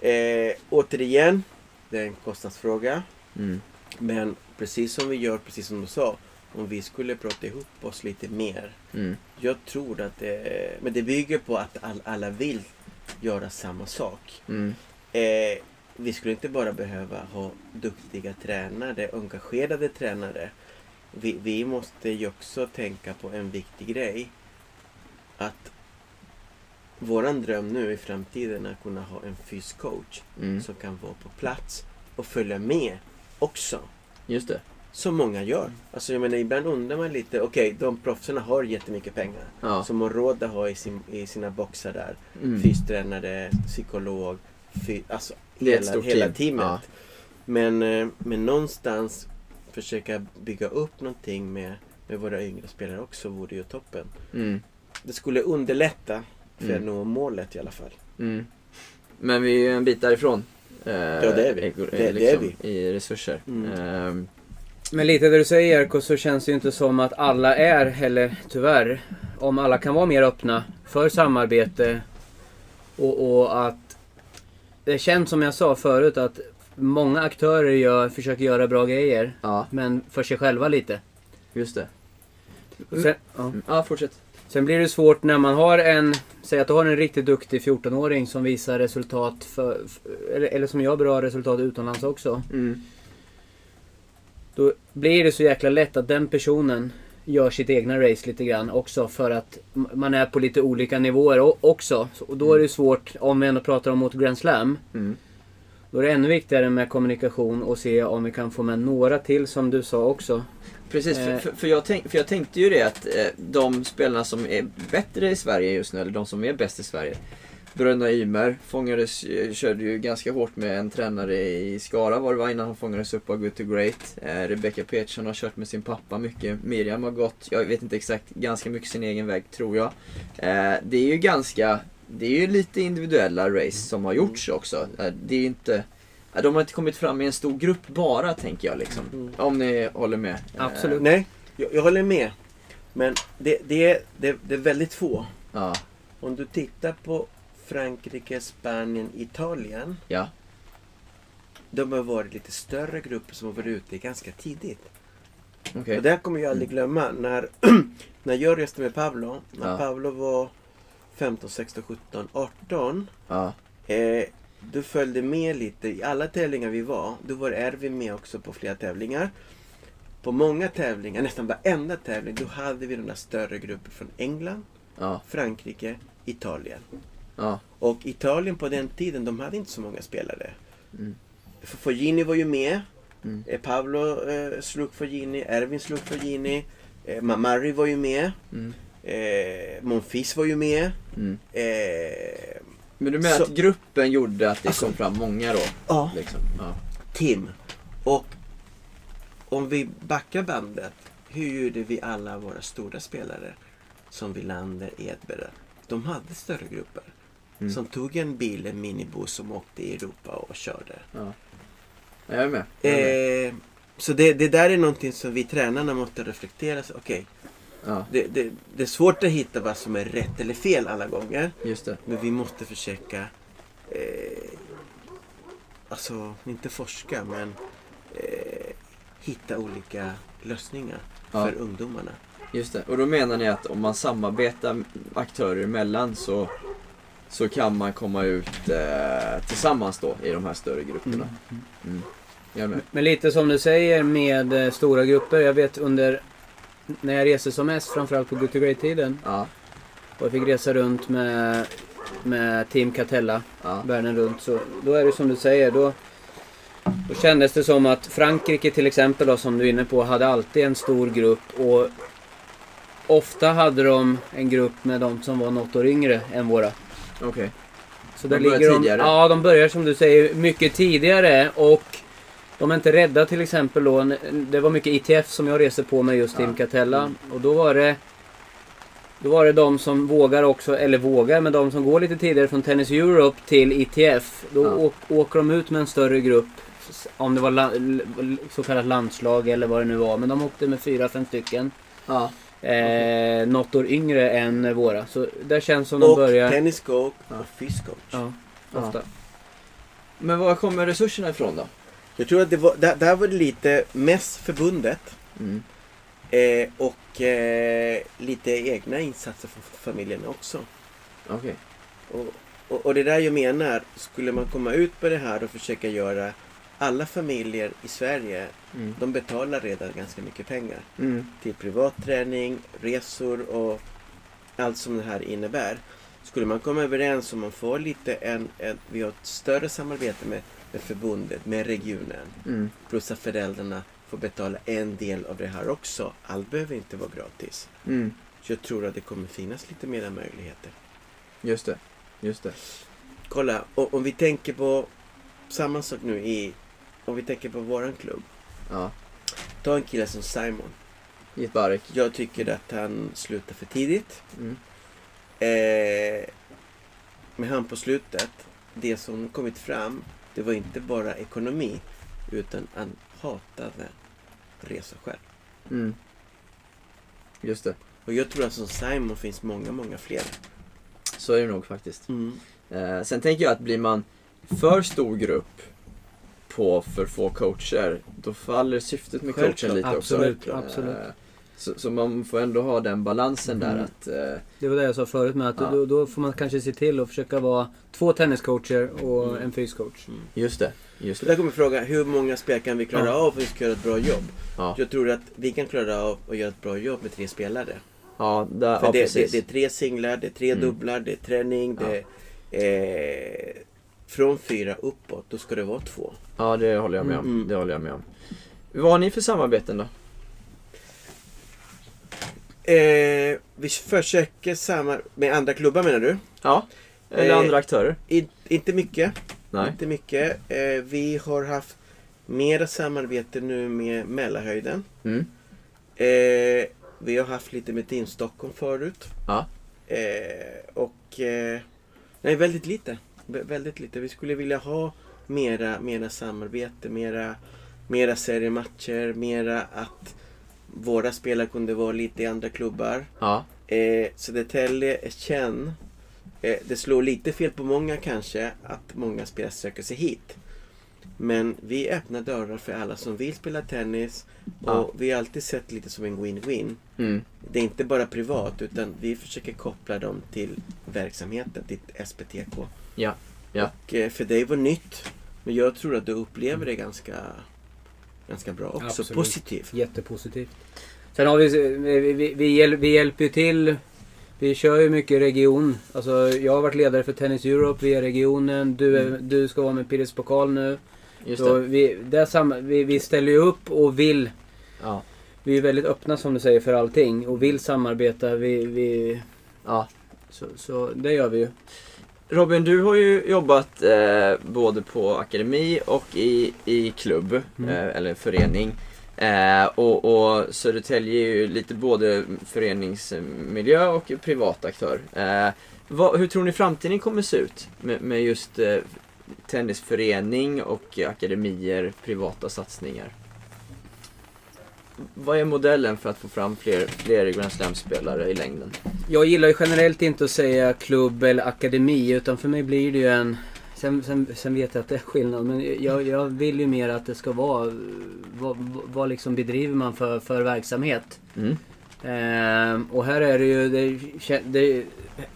Eh, återigen, det är en kostnadsfråga. Mm. Men precis som vi gör, precis som du sa. Om vi skulle prata ihop oss lite mer. Mm. Jag tror att det, men det bygger på att all, alla vill göra samma sak. Mm. Eh, vi skulle inte bara behöva ha duktiga tränare, engagerade tränare. Vi, vi måste ju också tänka på en viktig grej. Våran dröm nu i framtiden är att kunna ha en fyscoach Mm. som kan vara på plats och följa med också. Just det. Som många gör. Alltså jag menar ibland undrar man lite, okej de proffsen har jättemycket pengar. Ja. Som har råd att ha i, sin, i sina boxar där. Mm. Fystränare, psykolog, fy, alltså hela, hela team. teamet. Ja. Men, eh, men någonstans försöka bygga upp någonting med, med våra yngre spelare också vore ju toppen. Mm. Det skulle underlätta för Mm. att nå målet i alla fall. Mm. Men vi är ju en bit därifrån. Eh, ja, det är vi. Det- det är vi. I resurser. Mm. Ehm, Men lite det du säger Jerko så känns det ju inte som att alla är heller tyvärr. Om alla kan vara mer öppna för samarbete och, och att det känns som jag sa förut att många aktörer gör, försöker göra bra grejer. ja, Men för sig själva lite. just det. Sen, ja. Mm. Ja, fortsätt. Sen blir det svårt när man har en, säg att du har en riktigt duktig 14-åring som visar resultat för, eller, eller som gör bra resultat utomlands också. Mm. Då blir det så jäkla lätt att den personen gör sitt egna race lite grann också för att man är på lite olika nivåer också. Så- Och då är det svårt, om vi ändå pratar om mot Grand Slam, Mm. då är det ännu viktigare med kommunikation och se om vi kan få med några till som du sa också. Precis, för, Eh. för, för, jag tänk, för jag tänkte ju det att eh, de spelarna som är bättre i Sverige just nu, eller de som är bäst i Sverige. Bröderna Ymer fångades, eh, körde ju ganska hårt med en tränare i Skara var det var innan han fångades upp av Good to Great. Rebecca Petersson har kört med sin pappa mycket. Miriam har gått, jag vet inte exakt, ganska mycket sin egen väg tror jag. Det är ju ganska, det är ju lite individuella race som har gjorts också. Det är ju inte De har inte kommit fram i en stor grupp bara, tänker jag. Liksom. Mm. Om ni håller med. Absolut. Nej, jag, jag håller med. Men det, det, är, det, det är väldigt få. Ja, Om du tittar på Frankrike, Spanien, Italien. ja. de har varit lite större grupper som har varit ute ganska tidigt. Okej. Och det här kommer jag aldrig glömma. När, när jag reste med Pablo, när Ja. Pablo var 15, 16, 17, 18. Ja. Eh, du följde med lite i alla tävlingar vi var. Då var Erwin med också på flera tävlingar. På många tävlingar, nästan varenda tävling, då hade vi de där större grupper från England, Ja. Frankrike, Italien. Ja. Och Italien på den tiden, de hade inte så många spelare. Mm. F- Fognini var ju med. Mm. Eh, Pablo eh, slog Fognini, Erwin slog Fognini. Eh, Mamari var ju med. Mm. Eh, Monfils var ju med. Mm. Eh, Men du menar Så- att gruppen gjorde att det Alltså- kom fram många då? ja. Liksom. Ja. Tim. Och om vi backar bandet. Hur gjorde vi alla våra stora spelare? Som Wilander, Edberg. De hade större grupper. Mm. Som tog en bil, en minibuss som åkte i Europa och körde. Ja. Jag är med. Jag är med. Eh, så det, det där är någonting som vi tränarna måste reflektera. Okej, Ja, det, det, det är svårt att hitta vad som är rätt eller fel alla gånger. just det. Men vi måste försöka, eh, alltså inte forska men eh, hitta olika lösningar Ja. för ungdomarna. Just det. Och då menar ni att om man samarbetar aktörer emellan så, så kan man komma ut eh, tillsammans då i de här större grupperna? Mm. Med. Men lite som du säger med eh, stora grupper. Jag vet under när jag reste som mest, framförallt på Good to Great-tiden. Ja, Och jag fick resa runt med, med Team Catella ja, världen runt. Så då är det som du säger. Då, då kändes det som att Frankrike till exempel, då, som du är inne på, hade alltid en stor grupp. Och ofta hade de en grupp med de som var något år yngre än våra. okej. Så De där ligger de, tidigare. Ja, de börjar som du säger mycket tidigare. Och de är inte rädda till exempel då. Det var mycket ITF som jag reste på med just Ja. Catella. Och då var det då var det de som vågar också, eller vågar, men de som går lite tidigare från Tennis Europe till ITF. Då Ja. åk, åker de ut med en större grupp. Om det var la, så kallat landslag eller vad det nu var. Men de åkte med fyra, fem stycken. Ja, Eh, något år yngre än våra. Så där känns som de Och börjar... tennis coach Ja. och fish coach. Ja, Ja. ofta. men var kommer resurserna ifrån då? Jag tror att det var, där, där var det lite mest förbundet Mm. eh, och eh, lite egna insatser från familjerna också. Okej. Och, och, och det där jag menar, skulle man komma ut på det här och försöka göra alla familjer i Sverige, Mm. de betalar redan ganska mycket pengar Mm. till privat träning, resor och allt som det här innebär. Skulle man komma överens om man får lite en, en vi har ett större samarbete med, med förbundet, med regionen, Mm. plus att föräldrarna får betala en del av det här också. Allt behöver inte vara gratis. Mm. Så jag tror att det kommer finnas lite mera möjligheter. Just det. Just det. Kolla, om vi tänker på samma sak nu i, om vi tänker på våran klubb. Ja. Ta en kille som Simon. Gitbarek. Jag tycker att han slutar för tidigt. Mm. Eh, med han på slutet, det som kommit fram, det var inte bara ekonomi, utan han hatade resa själv. Mm. Just det. Och jag tror att som Simon finns många, många fler. Så är det nog faktiskt. Mm. Eh, sen tänker jag att blir man för stor grupp på för få coacher, då faller syftet med coachen Självklart. lite Absolut, också. absolut. Eh, Så, så man får ändå ha den balansen där Mm. att... Eh, Det var det jag sa förut med att Ja. då, då får man kanske se till att försöka vara två tenniscoacher och Mm. en fyscoach. just det, just det. där kommer frågan, hur många spel kan vi klara Ja. av för att vi ska göra ett bra jobb? Ja, Jag tror att vi kan klara av att göra ett bra jobb med tre spelare. ja, där, För ja det, det, precis. det är tre singlar, det är tre Mm. dubblar, det är träning, det är... Eh, från fyra uppåt, då ska det vara två. Ja, det håller jag med om. Mm. Det håller jag med om. Vad har ni för samarbeten då? Eh, vi försöker samma med andra klubbar menar du? Ja, eller Eh, andra aktörer? I, inte mycket. Nej. Inte mycket. Eh, vi har haft mera samarbete nu med Mälarhöjden. Mm. Eh, vi har haft lite med Team Stockholm förut. Ja. Eh, och... Eh, nej, väldigt lite. Vä- väldigt lite. Vi skulle vilja ha mera, mera samarbete, mera, mera seriematcher, mera att våra spelare kunde vara lite i andra klubbar. Ja. Eh, Södertälje är känd. Eh, det slår lite fel på många kanske att många spelare söker sig hit. Men vi öppnar dörrar för alla som vill spela tennis. Och Ja. vi har alltid sett lite som en win-win. Mm. Det är inte bara privat utan vi försöker koppla dem till verksamheten, till SPTK. Ja. Ja. Och eh, för dig var nytt. Men jag tror att du upplever det ganska, ganska bra också. Absolut. Positivt. Jättepositivt. Sen har vi, vi, vi, vi, hjäl, vi hjälper ju till. Vi kör ju mycket region. Alltså, jag har varit ledare för Tennis Europe via regionen. Du, är, du ska vara med Pires pokal nu. Just Så det. vi, där sam, vi, vi ställer ju upp och vill. Ja. Vi är väldigt öppna som du säger för allting och vill samarbeta. Vi, vi, Ja. så, så det gör vi ju. Robin, du har ju jobbat eh, både på akademi och i, i klubb, Mm. eh, eller förening. Eh, och, och Södertälje är ju lite både föreningsmiljö och privat aktör. Eh, vad, hur tror ni framtiden kommer se ut med, med just eh, tennisförening och akademier, privata satsningar? Vad är modellen för att få fram fler, fler Grand Slam-spelare i längden? Jag gillar ju generellt inte att säga klubb eller akademi utan för mig blir det ju en... Sen, sen, sen vet jag att det är skillnad men jag, jag vill ju mer att det ska vara... Vad, vad liksom bedriver man för, för verksamhet? Mm. Ehm, och här är det ju... Det, det,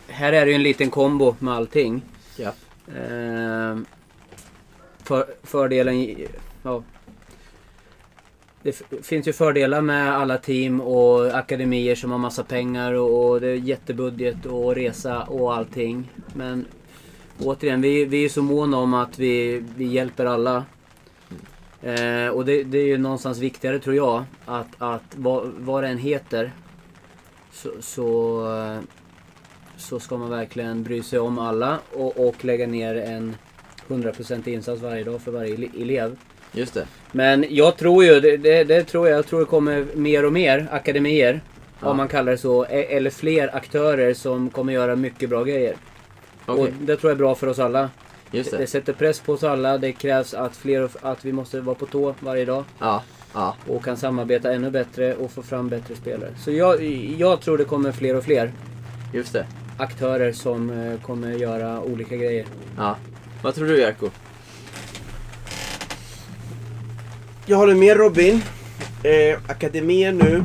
här är det ju en liten kombo med allting. Ja. Ehm, för, fördelen... Ja, det finns ju fördelar med alla team och akademier som har massa pengar och, och det är jättebudget och resa och allting. Men återigen, vi, vi är så måna om att vi, vi hjälper alla. Eh, och det, det är ju någonstans viktigare tror jag att, att vad, vad det än heter så, så, eh, så ska man verkligen bry sig om alla och, och lägga ner en 100% insats varje dag för varje elev. Just det. Men jag tror ju, det, det, det tror jag, jag tror det kommer mer och mer akademier. Ja. Om man kallar det så. e- Eller fler aktörer som kommer göra mycket bra grejer. Okej, Och det tror jag är bra för oss alla. just Det. det. sätter press på oss alla. Det krävs att, fler, att vi måste vara på tå varje dag. Ja, ja. Och kan samarbeta ännu bättre och få fram bättre spelare. Så jag, jag tror det kommer fler och fler Just det. aktörer som eh, kommer göra olika grejer. Ja. Vad tror du Jerko? Jag håller med Robin. Eh, akademier nu.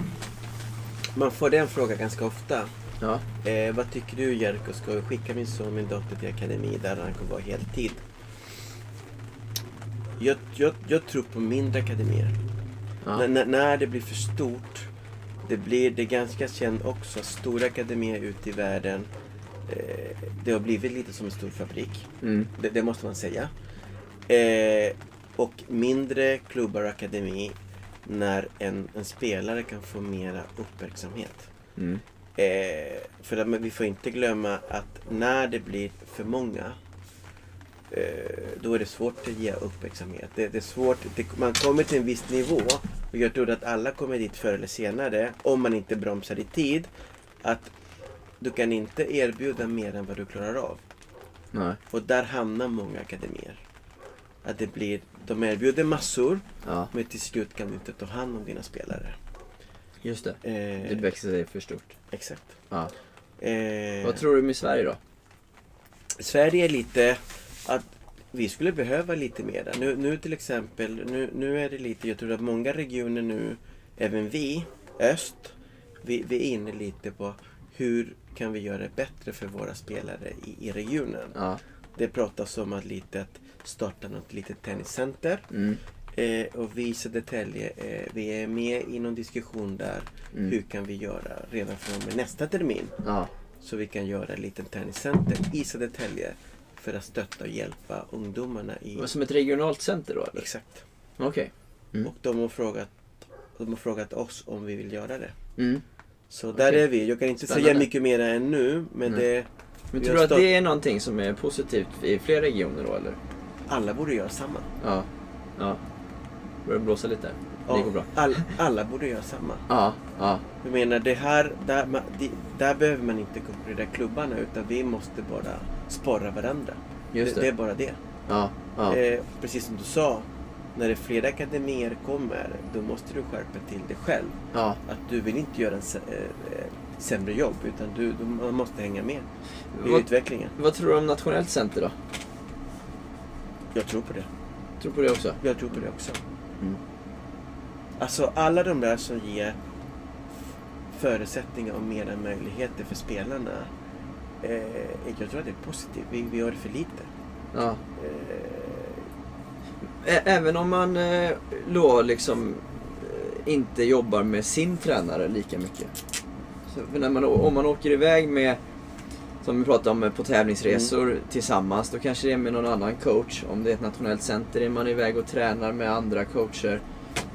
Man får den frågan ganska ofta. Ja. Eh, vad tycker du Jerko? Ska jag skicka min son min dotter till akademi där han kommer vara heltid? Jag, jag, jag tror på mindre akademier. Ja. N- n- när det blir för stort. Det blir det ganska känt också. Stora akademier ute i världen. Eh, det har blivit lite som en stor fabrik. Mm. Det, det måste man säga. Eh, och mindre klubbar och akademi när en, en spelare kan få mera uppmärksamhet. Mm. Eh, för att, vi får inte glömma att när det blir för många eh, då är det svårt att ge uppmärksamhet. Det, det är svårt, det, man kommer till en viss nivå och jag tror att alla kommer dit förr eller senare om man inte bromsar i tid. Att du kan inte erbjuda mer än vad du klarar av. Nej. Och där hamnar många akademier. Att det blir, de erbjuder massor Ja, men till slut kan du inte ta hand om dina spelare. just det. Eh, Det växer sig för stort. Exakt. Ja. Eh, Vad tror du med Sverige då? Sverige är lite att vi skulle behöva lite mera. Nu, nu till exempel, nu, nu är det lite, jag tror att många regioner nu, även vi, öst, vi, vi är inne lite på hur kan vi göra det bättre för våra spelare i, i regionen. Ja. Det pratas om att lite att starta något litet tenniscenter. Mm. Eh, och vi i Södertälje, eh, vi är med i någon diskussion där. Mm. Hur kan vi göra redan från och med nästa termin? Ja. Så vi kan göra en liten tenniscenter i Södertälje. För att stötta och hjälpa ungdomarna i... Som ett regionalt center då eller? Exakt. Okej. Mm. Och de har, frågat, de har frågat oss om vi vill göra det. Mm. Så där Okej. är vi. Jag kan inte Spännande. säga mycket mer än nu. Men Mm. det, Men tror du att det är någonting som är positivt i fler regioner då eller? Alla borde göra samma. Ja. Ja. Börjar blåsa lite. Det går bra. All, alla borde göra samma. Ja. Ja. Jag menar, det här, där, ma- det- där behöver man inte konkurrera klubbarna utan vi måste bara sporra varandra. Just det. det. är bara det. Ja. Ja. Eh, precis som du sa, när det flera akademier kommer, då måste du skärpa till dig själv. Ja. Att du vill inte göra en eh, sämre jobb, utan du, du, man måste hänga med i Vad, utvecklingen. vad tror du om nationellt center då? Jag tror på det. Tror på det också. Jag tror på det också. Mm. Alltså alla de där som ger förutsättningar och mera möjligheter för spelarna. Eh, jag tror att det är positivt. Vi, vi gör det för lite. Ja. Eh, Även om man eh, då liksom eh, inte jobbar med sin tränare lika mycket. Så man, om man åker iväg med, som vi pratade om, eh, på tävlingsresor tillsammans, då kanske det är med någon annan coach. Om det är ett nationellt center är man iväg och tränar med andra coacher.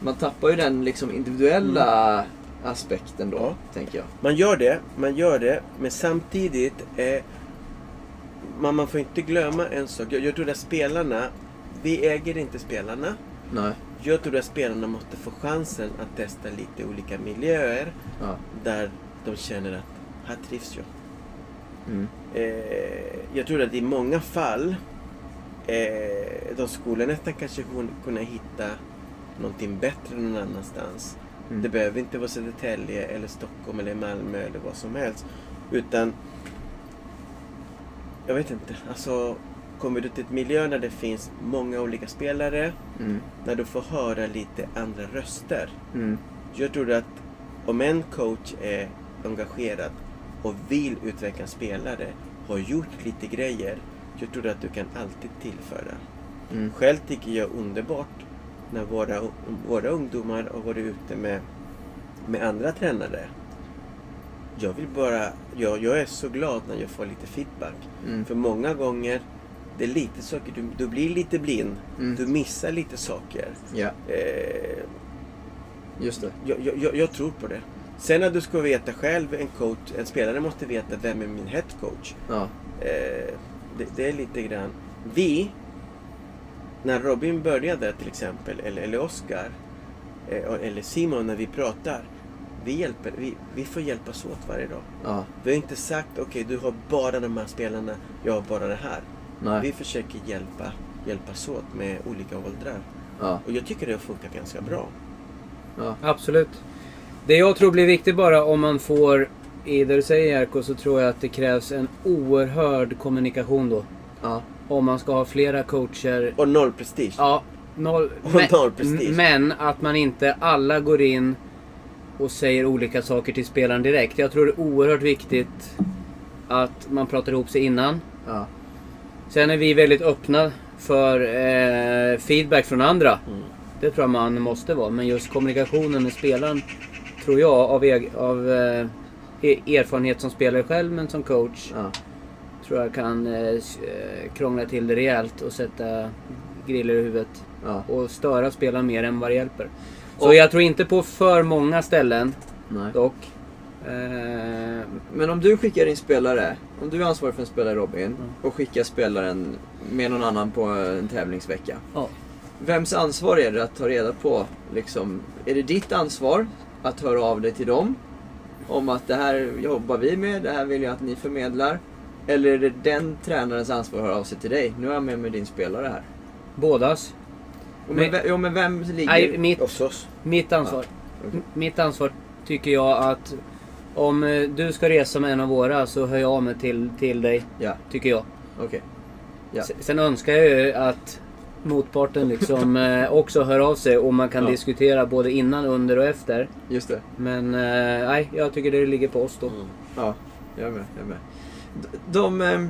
Man tappar ju den liksom individuella aspekten då, Ja. tänker jag. man gör det, man gör det. Men samtidigt, eh, man, man får inte glömma en sak. Jag, jag tror att spelarna, vi äger inte spelarna. Nej. Jag tror att spelarna måste få chansen att testa lite olika miljöer Ja. där de känner att här trivs jag. Mm. Eh, jag tror att i många fall eh, de skulle nästan kanske kun- kunna hitta någonting bättre någon annanstans. Mm. Det behöver inte vara Södertälje eller Stockholm eller Malmö eller vad som helst. Utan jag vet inte. Alltså kommer du till ett miljö där det finns många olika spelare, Mm. när du får höra lite andra röster. Mm. Jag tror att om en coach är engagerad och vill utveckla spelare, har gjort lite grejer, jag tror att du kan alltid tillföra. Mm. Själv tycker jag underbart när våra, våra ungdomar har varit ute med, med andra tränare. Jag vill bara, jag, jag är så glad när jag får lite feedback. Mm. För många gånger, det är lite saker, du, du blir lite blind. Mm. Du missar lite saker. Ja, Eh, just det. jag, jag, jag, jag tror på det. Sen att du ska veta själv, en coach, en spelare måste veta vem är min head coach. Ja. Eh, det, det är lite grann. Vi, när Robin började till exempel, eller, eller Oscar, eh, eller Simon när vi pratar. Vi, hjälper, vi, vi får hjälpas åt varje dag. Ja. Vi har inte sagt okej du har bara de här spelarna, jag har bara det här. Nej. Vi försöker hjälpa, hjälpas åt med olika åldrar. Ja. Och jag tycker det har funkat ganska bra. Ja. Absolut. Det jag tror blir viktigt bara om man får, i det du säger Jerko, så tror jag att det krävs en oerhörd kommunikation då. Ja. Om man ska ha flera coacher. Och noll prestige. Ja, noll, Och men, noll prestige. men att man inte alla går in och säger olika saker till spelaren direkt. Jag tror det är oerhört viktigt att man pratar ihop sig innan. Ja. Sen är vi väldigt öppna för eh, feedback från andra. Mm. Det tror jag man måste vara. Men just kommunikationen med spelaren tror jag av, eg- av eh, e- erfarenhet som spelare själv men som coach Ja. tror jag kan eh, eh, krångla till det rejält och sätta griller i huvudet. Ja. Och störa spelaren mer än vad det hjälper. Så Och- jag tror inte på för många ställen Nej. dock. Eh, Men om du skickar in spelare, om du är ansvarig för en spelare Robin Mm. och skickar spelaren med någon annan på en tävlingsvecka. ja. Vems ansvar är det att ta reda på, liksom, är det ditt ansvar att höra av dig till dem? Om att det här jobbar vi med, det här vill jag att ni förmedlar. Eller är det den tränarens ansvar att höra av sig till dig? Nu är jag med med din spelare här. Bådas. Jo men, Men- jo, men vem ligger... Nej, mitt, Hos oss. mitt ansvar. Okej. Mitt ansvar tycker jag att om eh, du ska resa med en av våra så hör jag av mig till, till dig. Ja, Tycker jag. okej. Ja. S- Sen önskar jag ju att motparten liksom eh, också hör av sig och man kan Ja. diskutera både innan, under och efter. Just det. Men eh, nej, jag tycker det ligger på oss då. Mm. Ja, jag är med. Jag är med. D- De... ehm,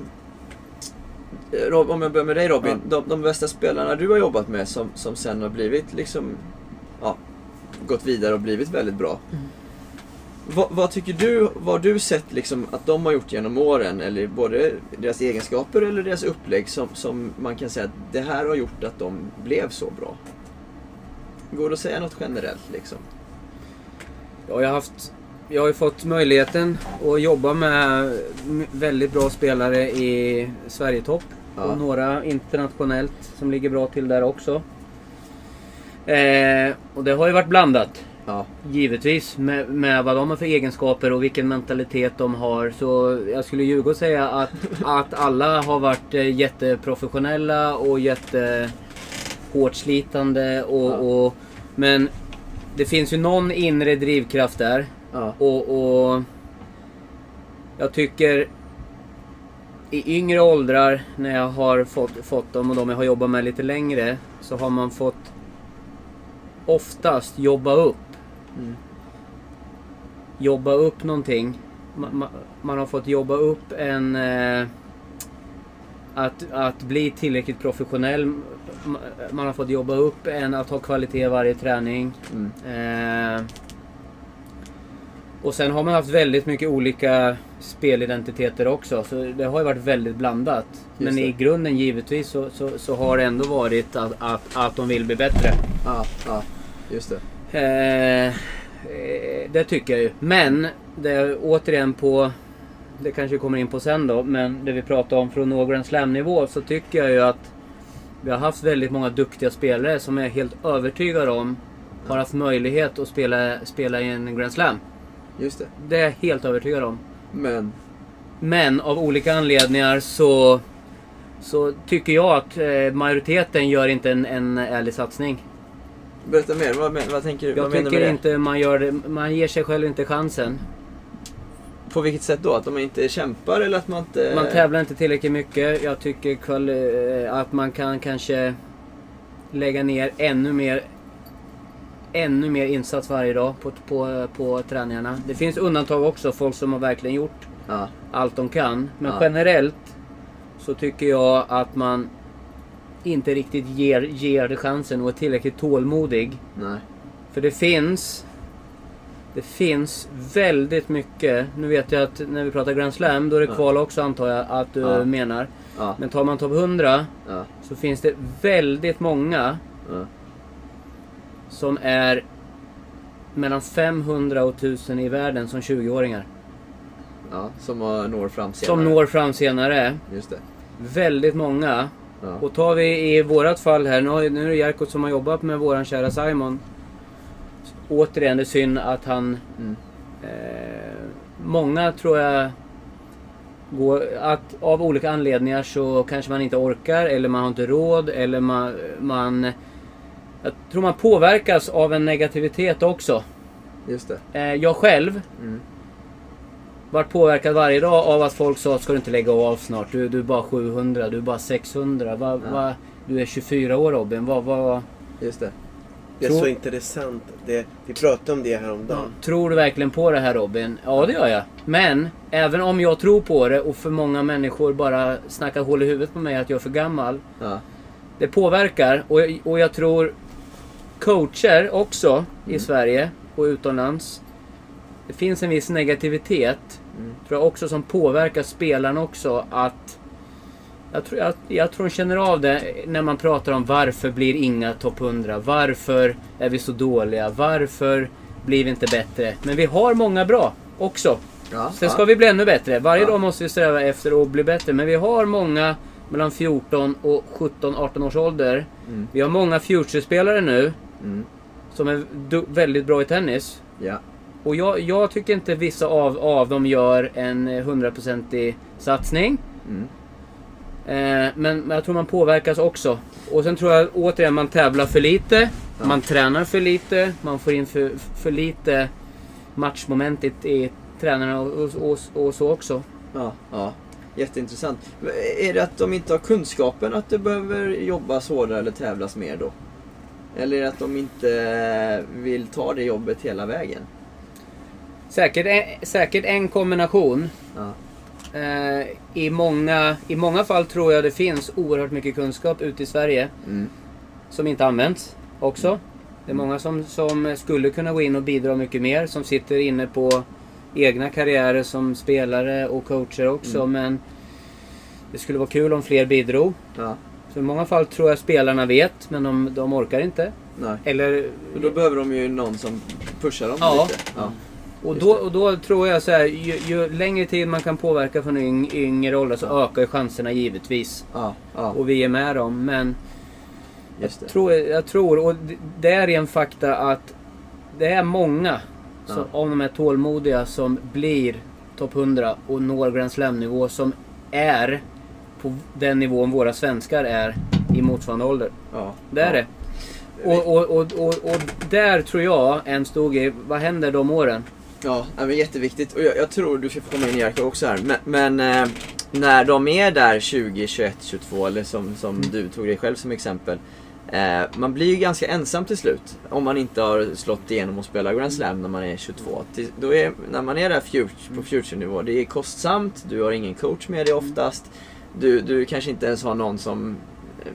Rob, om jag börjar med dig Robin. De, de bästa spelarna du har jobbat med som, som sen har blivit liksom... Ja, gått vidare och blivit väldigt bra. Vad, vad tycker du, vad har du sett liksom att de har gjort genom åren? Eller både deras egenskaper eller deras upplägg som, som man kan säga att det här har gjort att de blev så bra? Går det att säga något generellt liksom? Ja, jag har haft... Jag har ju fått möjligheten att jobba med väldigt bra spelare i Sverigetopp. Ja. Och några internationellt som ligger bra till där också. Eh, och det har ju varit blandat. Ja, Givetvis med, med vad de har för egenskaper och vilken mentalitet de har. Så jag skulle ljuga och säga att, att alla har varit eh, jätteprofessionella och jättehårt slitande. Och, Ja. och, men det finns ju någon inre drivkraft där. ja, Och, och jag tycker i yngre åldrar när jag har fått, fått dem och de jag har jobbat med lite längre så har man fått oftast jobba upp. Mm. Jobba upp någonting. Ma- ma- Man har fått jobba upp en... Eh, att, att bli tillräckligt professionell. Ma- Man har fått jobba upp en att ha kvalitet i varje träning. Mm. Eh, och sen har man haft väldigt mycket olika spelidentiteter också. Så det har ju varit väldigt blandat. Men i grunden givetvis så, så, så har det ändå varit att, att, att de vill bli bättre. Ja, ja, just det. Eh, eh, det tycker jag ju. Men det är återigen på... Det kanske vi kommer in på sen då. Men det vi pratar om från nå Grand Slam-nivå så tycker jag ju att vi har haft väldigt många duktiga spelare som jag är helt övertygad om har haft möjlighet att spela, spela i en Grand Slam. Just det. Det är jag helt övertygad om. Men, Men av olika anledningar så, så tycker jag att eh, majoriteten gör inte en, en ärlig satsning. Berätta mer. Vad, men- vad tänker du? Jag vad menar du tycker med inte man gör det, man ger sig själv inte chansen. På vilket sätt då? Att de inte kämpar eller att man inte... Man tävlar inte tillräckligt mycket. Jag tycker kvali- eh, att man kan kanske lägga ner ännu mer ännu mer insats varje dag på, på, på träningarna. Det finns undantag också, folk som har verkligen gjort Ja, allt de kan. Men Ja. generellt så tycker jag att man inte riktigt ger, ger det chansen och är tillräckligt tålmodig. nej. För det finns Det finns väldigt mycket. Nu vet jag att när vi pratar Grand Slam, då är det Ja. kval också antar jag att du Ja. menar. Ja, Men tar man topp 100 ja, så finns det väldigt många som är mellan 500 och 1000 i världen som 20-åringar. ja. Som når fram senare. Som når fram senare. Just det. Väldigt många. Ja. Och tar vi i vårat fall här, nu, nu är det Jerko som har jobbat med våran kära Simon. Återigen, det är synd att han... Mm. Eh, många tror jag går, att av olika anledningar så kanske man inte orkar eller man har inte råd eller man, man jag tror man påverkas av en negativitet också. Just det. Eh, jag själv Mm. Vart påverkad varje dag av att folk sa ska du inte lägga av snart. Du, du är bara 700, du är bara 600. Va, Ja. va, du är 24 år Robin. Va, va, Just det. Det är Tror- så intressant. Det, vi pratade om det häromdagen. Tror du verkligen på det här Robin? Ja det gör jag. Men även om jag tror på det och för många människor bara snackar hål i huvudet på mig att jag är för gammal. Ja. Det påverkar och och jag tror coacher också i Mm. Sverige och utomlands. Det finns en viss negativitet. Mm. Tror jag också som påverkar spelarna också att jag tror, jag, jag tror de känner av det när man pratar om varför blir inga topp 100? Varför är vi så dåliga? Varför blir vi inte bättre? Men vi har många bra också. Ja. Sen ja. ska vi bli ännu bättre. Varje Ja. dag måste vi sträva efter att bli bättre. Men vi har många mellan 14 och 17-18 års ålder. Mm. Vi har många future-spelare nu Mm. som är väldigt bra i tennis. Ja. Och jag, jag tycker inte vissa av, av dem gör en hundraprocentig satsning. Mm. Eh, men, jag tror man påverkas också. Och sen tror jag återigen man tävlar för lite. Ja. Man tränar för lite. Man får in för, för lite matchmoment i, i tränarna och, och, och, och så också. Ja. ja. Jätteintressant. Är det att de inte har kunskapen att det behöver jobbas hårdare eller tävlas mer då? Eller är det att de inte vill ta det jobbet hela vägen? Säkert en, säkert en kombination. Ja. Eh, i, många, I många fall tror jag det finns oerhört mycket kunskap ute i Sverige Mm. som inte används också. Det är många som, som skulle kunna gå in och bidra mycket mer, som sitter inne på egna karriärer som spelare och coacher också. Mm. Men det skulle vara kul om fler bidrog. Ja. Så i många fall tror jag spelarna vet, men de, de orkar inte. Nej. Eller, då behöver de ju någon som pushar dem Ja. lite. Ja. Och, då, och då tror jag så här, ju, ju längre tid man kan påverka från yng, yngre ålder så Ja. ökar ju chanserna givetvis. Ja. Ja. Och vi är med dem. Men det. tror, jag tror, och det är en fakta att det är många som, Ja. av de här tålmodiga som blir topp 100 och når Grand Slam-nivå som är på den nivån våra svenskar är i motsvarande ålder. Ja. Det är ja. det. Och, och, och, och, och där tror jag en stor grej, vad händer de åren? Ja, men jätteviktigt. Och jag, jag tror du ska få komma in Jerker också här. Men, men eh, när de är där 20, 21, 22 eller som, som du tog dig själv som exempel. Eh, man blir ju ganska ensam till slut. Om man inte har slått igenom och spelat Grand Slam när man är 22. Till, då är, när man är där future, på future-nivå, det är kostsamt, du har ingen coach med dig oftast. Du, du kanske inte ens har någon som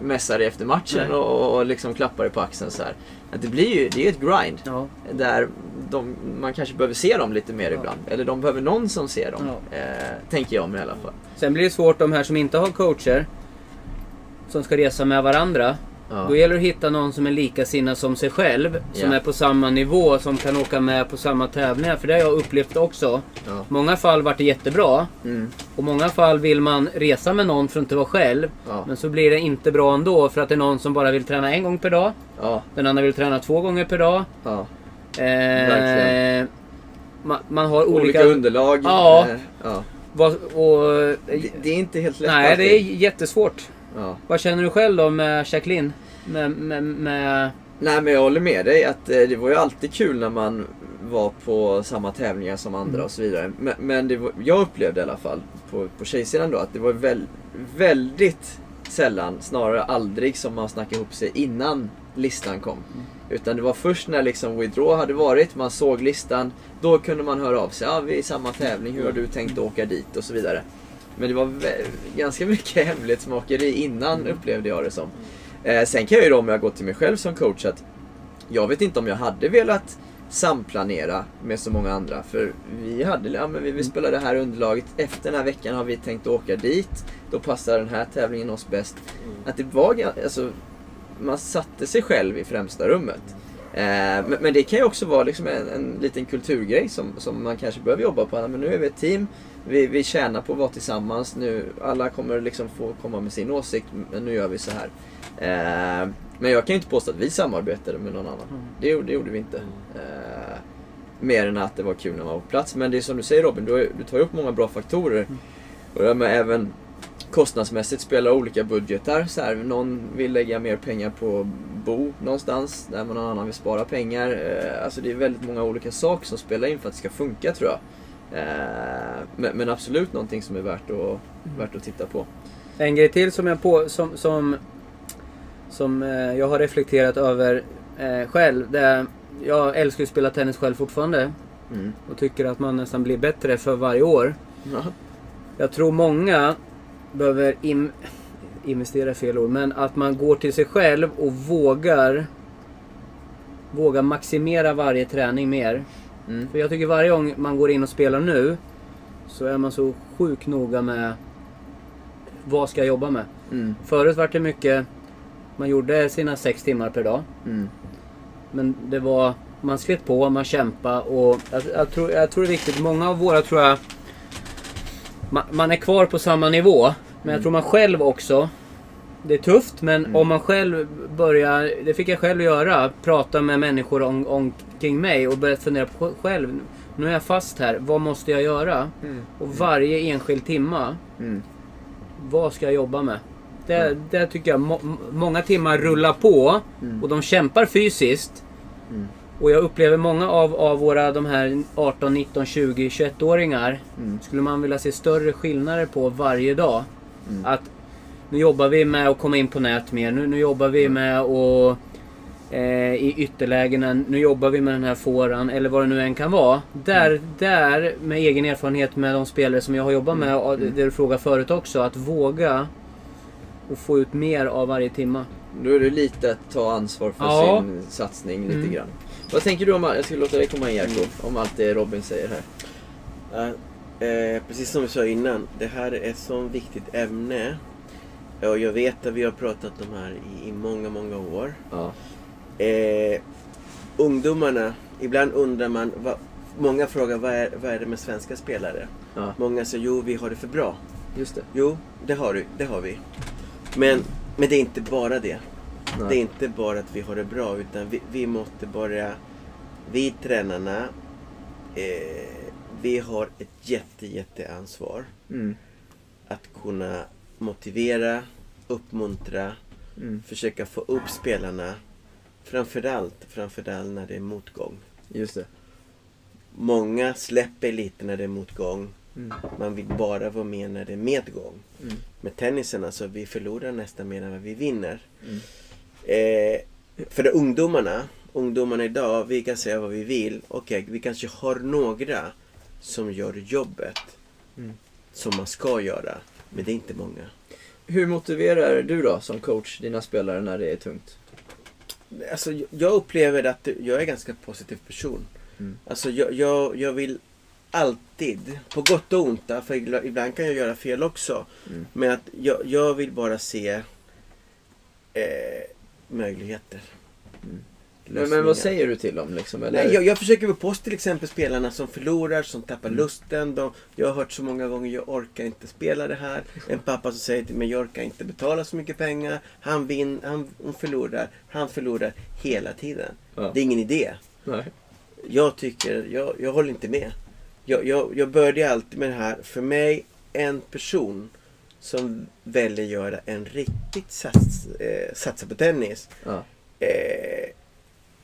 mässar dig efter matchen och, och liksom klappar dig på axeln så här. Att det blir ju, det är ett grind. Ja. Där de, man kanske behöver se dem lite mer Ja. ibland. Eller de behöver någon som ser dem. Ja. Eh, tänker jag mig i alla fall. Sen blir det svårt de här som inte har coacher. Som ska resa med varandra. Ja. Då gäller det att hitta någon som är likasinnad som sig själv. Som Ja. är på samma nivå, som kan åka med på samma tävlingar. För det har jag upplevt också. Ja. Många fall vart det jättebra. Mm. Och många fall vill man resa med någon för att inte vara själv. Men så blir det inte bra ändå för att det är någon som bara vill träna en gång per dag. Den andra vill träna två gånger per dag. Eh, man, man har Olika, olika... underlag. Ja. Och, Det, det är inte helt lätt nej, alltid. det är jättesvårt. Ja. Vad känner du själv då med Jacqueline? Med, med, med... Nej men jag håller med dig att eh, det var ju alltid kul när man var på samma tävlingar som andra och så vidare. Men, men var, jag upplevde i alla fall på, på tjejsidan då att det var väl, väldigt sällan, snarare aldrig, som man snackade ihop sig innan listan kom. Utan det var först när liksom withdraw hade varit, man såg listan, då kunde man höra av sig. Ja, vi är i samma tävling, hur har du tänkt åka dit? Och så vidare. Men det var ganska mycket hemlighetsmakeri innan upplevde jag det som. Eh, sen kan jag ju då, om jag går till mig själv som coach, att jag vet inte om jag hade velat samplanera med så många andra. För vi hade, ja men vi vill spela det här underlaget. Efter den här veckan har vi tänkt åka dit. Då passar den här tävlingen oss bäst. Att det var, alltså, man satte sig själv i främsta rummet. Eh, men, men det kan ju också vara liksom en, en liten kulturgrej som, som man kanske behöver jobba på. Men nu är vi ett team, vi, vi tjänar på att vara tillsammans. Nu, alla kommer liksom få komma med sin åsikt, men nu gör vi så här. Eh, men jag kan ju inte påstå att vi samarbetade med någon annan. Det, gjorde- det gjorde vi inte. Eh, mer än att det var kul när man var på plats. Men det är som du säger Robin, du, du tar ju upp många bra faktorer. Och det med även kostnadsmässigt spelar olika budgetar. Så här, någon vill lägga mer pengar på bo någonstans, där någon annan vill spara pengar. Eh, alltså det är väldigt många olika saker som spelar in för att det ska funka tror jag. Eh, men, men absolut någonting som är värt att, värt att titta på. En grej till som jag, på, som, som, som eh, jag har reflekterat över eh, själv. Det är, jag älskar att spela tennis själv fortfarande. Mm. Och tycker att man nästan blir bättre för varje år. Ja. Jag tror många behöver im- investera fel ord, men att man går till sig själv och vågar vågar maximera varje träning mer. Mm. För jag tycker varje gång man går in och spelar nu så är man så sjukt noga med vad ska jag jobba med. Mm. Förut var det mycket, man gjorde sina sex timmar per dag. Mm. Men det var, man slet på, man kämpade och jag, jag, tror, jag tror det är viktigt. Många av våra tror jag, man, man är kvar på samma nivå. Men jag tror man själv också, det är tufft men om man själv börjar, det fick jag själv göra, prata med människor om, omkring mig och börja fundera på själv. Nu är jag fast här, vad måste jag göra? Och varje enskild timma, Mm. vad ska jag jobba med? Det, det tycker jag, må, många timmar rullar på och de kämpar fysiskt. Mm. Och jag upplever många av, av våra de här 18, 19, 20, 21-åringar Mm. skulle man vilja se större skillnader på varje dag. Mm. Att nu jobbar vi med att komma in på nät mer. Nu, nu jobbar vi med att eh, i ytterlägena, nu jobbar vi med den här fåran eller vad det nu än kan vara. Där, Mm. där med egen erfarenhet med de spelare som jag har jobbat med, och det du frågade förut också, att våga och få ut mer av varje timma. Då är det lite att ta ansvar för Ja. sin satsning lite Mm. grann. Vad tänker du om, jag ska låta dig komma in Jakob, om allt det Robin säger här? Ja, eh, precis som vi sa innan, det här är ett så viktigt ämne. Och jag vet att vi har pratat om det här i, i många, många år. Ja. Eh, ungdomarna, ibland undrar man, vad, många frågar vad är, vad är det med svenska spelare? Ja, Många säger jo, vi har det för bra. just det. Jo, det har, du, det har vi. Men, men det är inte bara det. Nej. Det är inte bara att vi har det bra utan vi, vi måste börja, vi tränarna, eh, vi har ett jätte, jätte ansvar Mm. att kunna motivera, uppmuntra, Mm. försöka få upp spelarna. Framförallt, framförallt när det är motgång. Just det. Många släpper lite när det är motgång Mm. Man vill bara vara med när det är medgång. Mm. Med tennisen alltså, vi förlorar nästan mer än vad vi vinner. Mm. Eh, för de ungdomarna, ungdomarna idag, vi kan säga vad vi vill. Okej, vi kanske har några som gör jobbet Mm. som man ska göra. Men det är inte många. Hur motiverar du då som coach dina spelare när det är tungt? Alltså, jag- upplever att jag är en ganska positiv person. Mm. Alltså, jag, jag, jag vill alltid, på gott och ont, för ibla- ibland kan jag göra fel också. Mm. Men att jag, jag vill bara se eh, möjligheter. Men, men vad säger du till dem liksom? Eller? Nej, jag, jag försöker vara på till exempel spelarna som förlorar, som tappar Mm. lusten. De, jag har hört så många gånger, jag orkar inte spela det här. En pappa som säger till mig, jag orkar inte betala så mycket pengar. Han vinner, han hon förlorar, han förlorar hela tiden. Ja. Det är ingen idé. Nej. Jag tycker, jag, jag håller inte med. Jag, jag, jag börjar alltid med det här, för mig, en person som väljer göra en riktigt sats, eh, satsa på tennis. Ja. Eh,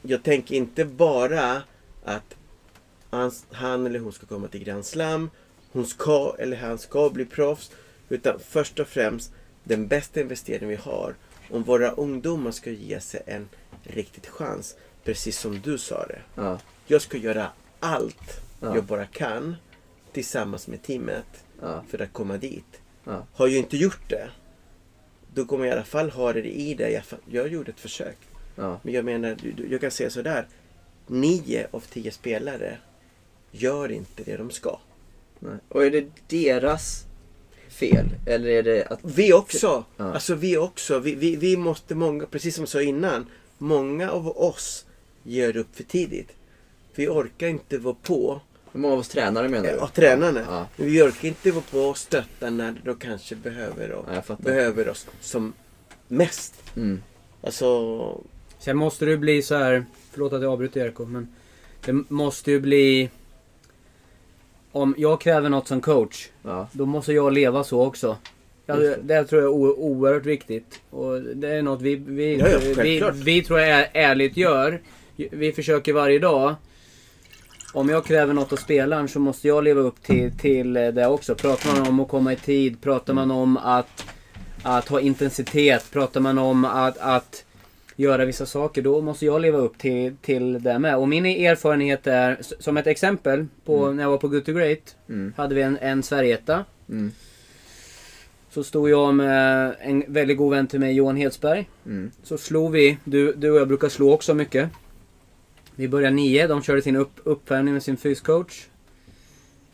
jag tänker inte bara att han, han eller hon ska komma till Grand Slam. Hon ska eller han ska bli proffs. Utan först och främst den bästa investeringen vi har. Om våra ungdomar ska ge sig en riktigt chans. Precis som du sa det. Ja. Jag ska göra allt Ja. jag bara kan tillsammans med teamet Ja. för att komma dit. Har jag inte gjort det, då kommer jag i alla fall ha det i dig. Jag gjorde ett försök. Ja. Men jag menar, jag kan säga sådär. Nio av tio spelare gör inte det de ska. Nej. Och är det deras fel? Eller är det att... Vi också! Ja. Alltså vi också. Vi, vi, vi måste många, precis som jag sa innan. Många av oss ger upp för tidigt. Vi orkar inte vara på. Hur många av oss tränare menar du? Ja, tränarna. Ja. Vi orkar inte vara på och stötta när de kanske behöver, och, Ja, behöver oss som mest. Mm. Alltså, Sen måste det bli så här. Förlåt att jag avbryter Erko, men det måste ju bli... Om jag kräver något som coach, Ja. då måste jag leva så också. Ja, Just det. tror jag är oerhört viktigt. Och det är något vi, vi, Ja, ja, vi, vi tror jag är, ärligt gör. Vi försöker varje dag. Om jag kräver något av spelaren så måste jag leva upp till, till det också. Pratar man om att komma i tid, pratar man om att, att ha intensitet, pratar man om att, att göra vissa saker, då måste jag leva upp till, till det med. Och min erfarenhet är, som ett exempel, på, när jag var på Good to Great, Mm. hade vi en, en Sverigeetta. Mm. Så stod jag med en väldigt god vän till mig, Johan Hedsberg. Mm. Så slog vi, du, du och jag brukar slå också mycket. Vi började nio, de körde sin upp, uppvärmning med sin fyscoach.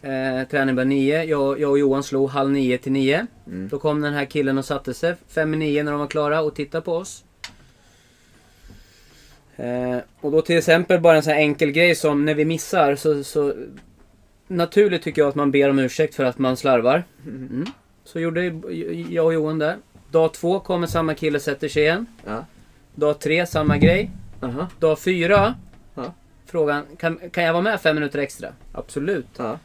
Eh, träningen började nio, jag, jag och Johan slog halv nio till nio. Mm. Då kom den här killen och satte sig fem i nio när de var klara och tittade på oss. Eh, och då till exempel bara en sån här enkel grej som när vi missar så, så Naturligt tycker jag att man ber om ursäkt för att man slarvar. Mm. Så gjorde jag och Johan det. Dag två kommer samma kille sätter sig igen. Ja. Dag tre samma grej. Aha. Dag fyra Ja. Frågan, kan, kan jag vara med fem minuter extra? Absolut. Ja.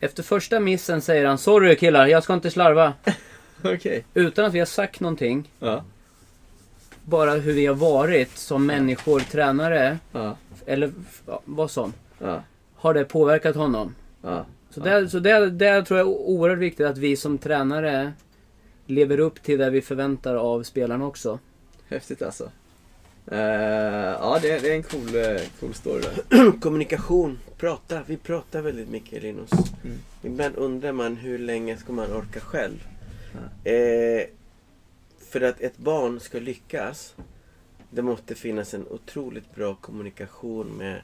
Efter första missen säger han Sorry killar, jag ska inte slarva. Okej. Utan att vi har sagt någonting. Ja. Bara hur vi har varit som människor, tränare Ja. eller vad som. Ja. Har det påverkat honom? Ja. Så, Ja. det, så det, det tror jag är oerhört viktigt att vi som tränare lever upp till det vi förväntar av spelarna också. Häftigt alltså. Eh, ja, det, det är en cool, eh, cool story där. kommunikation. Prata. Vi pratar väldigt mycket Linus. Mm. Ibland undrar man hur länge ska man orka själv. Eh, för att ett barn ska lyckas. Det måste finnas en otroligt bra kommunikation med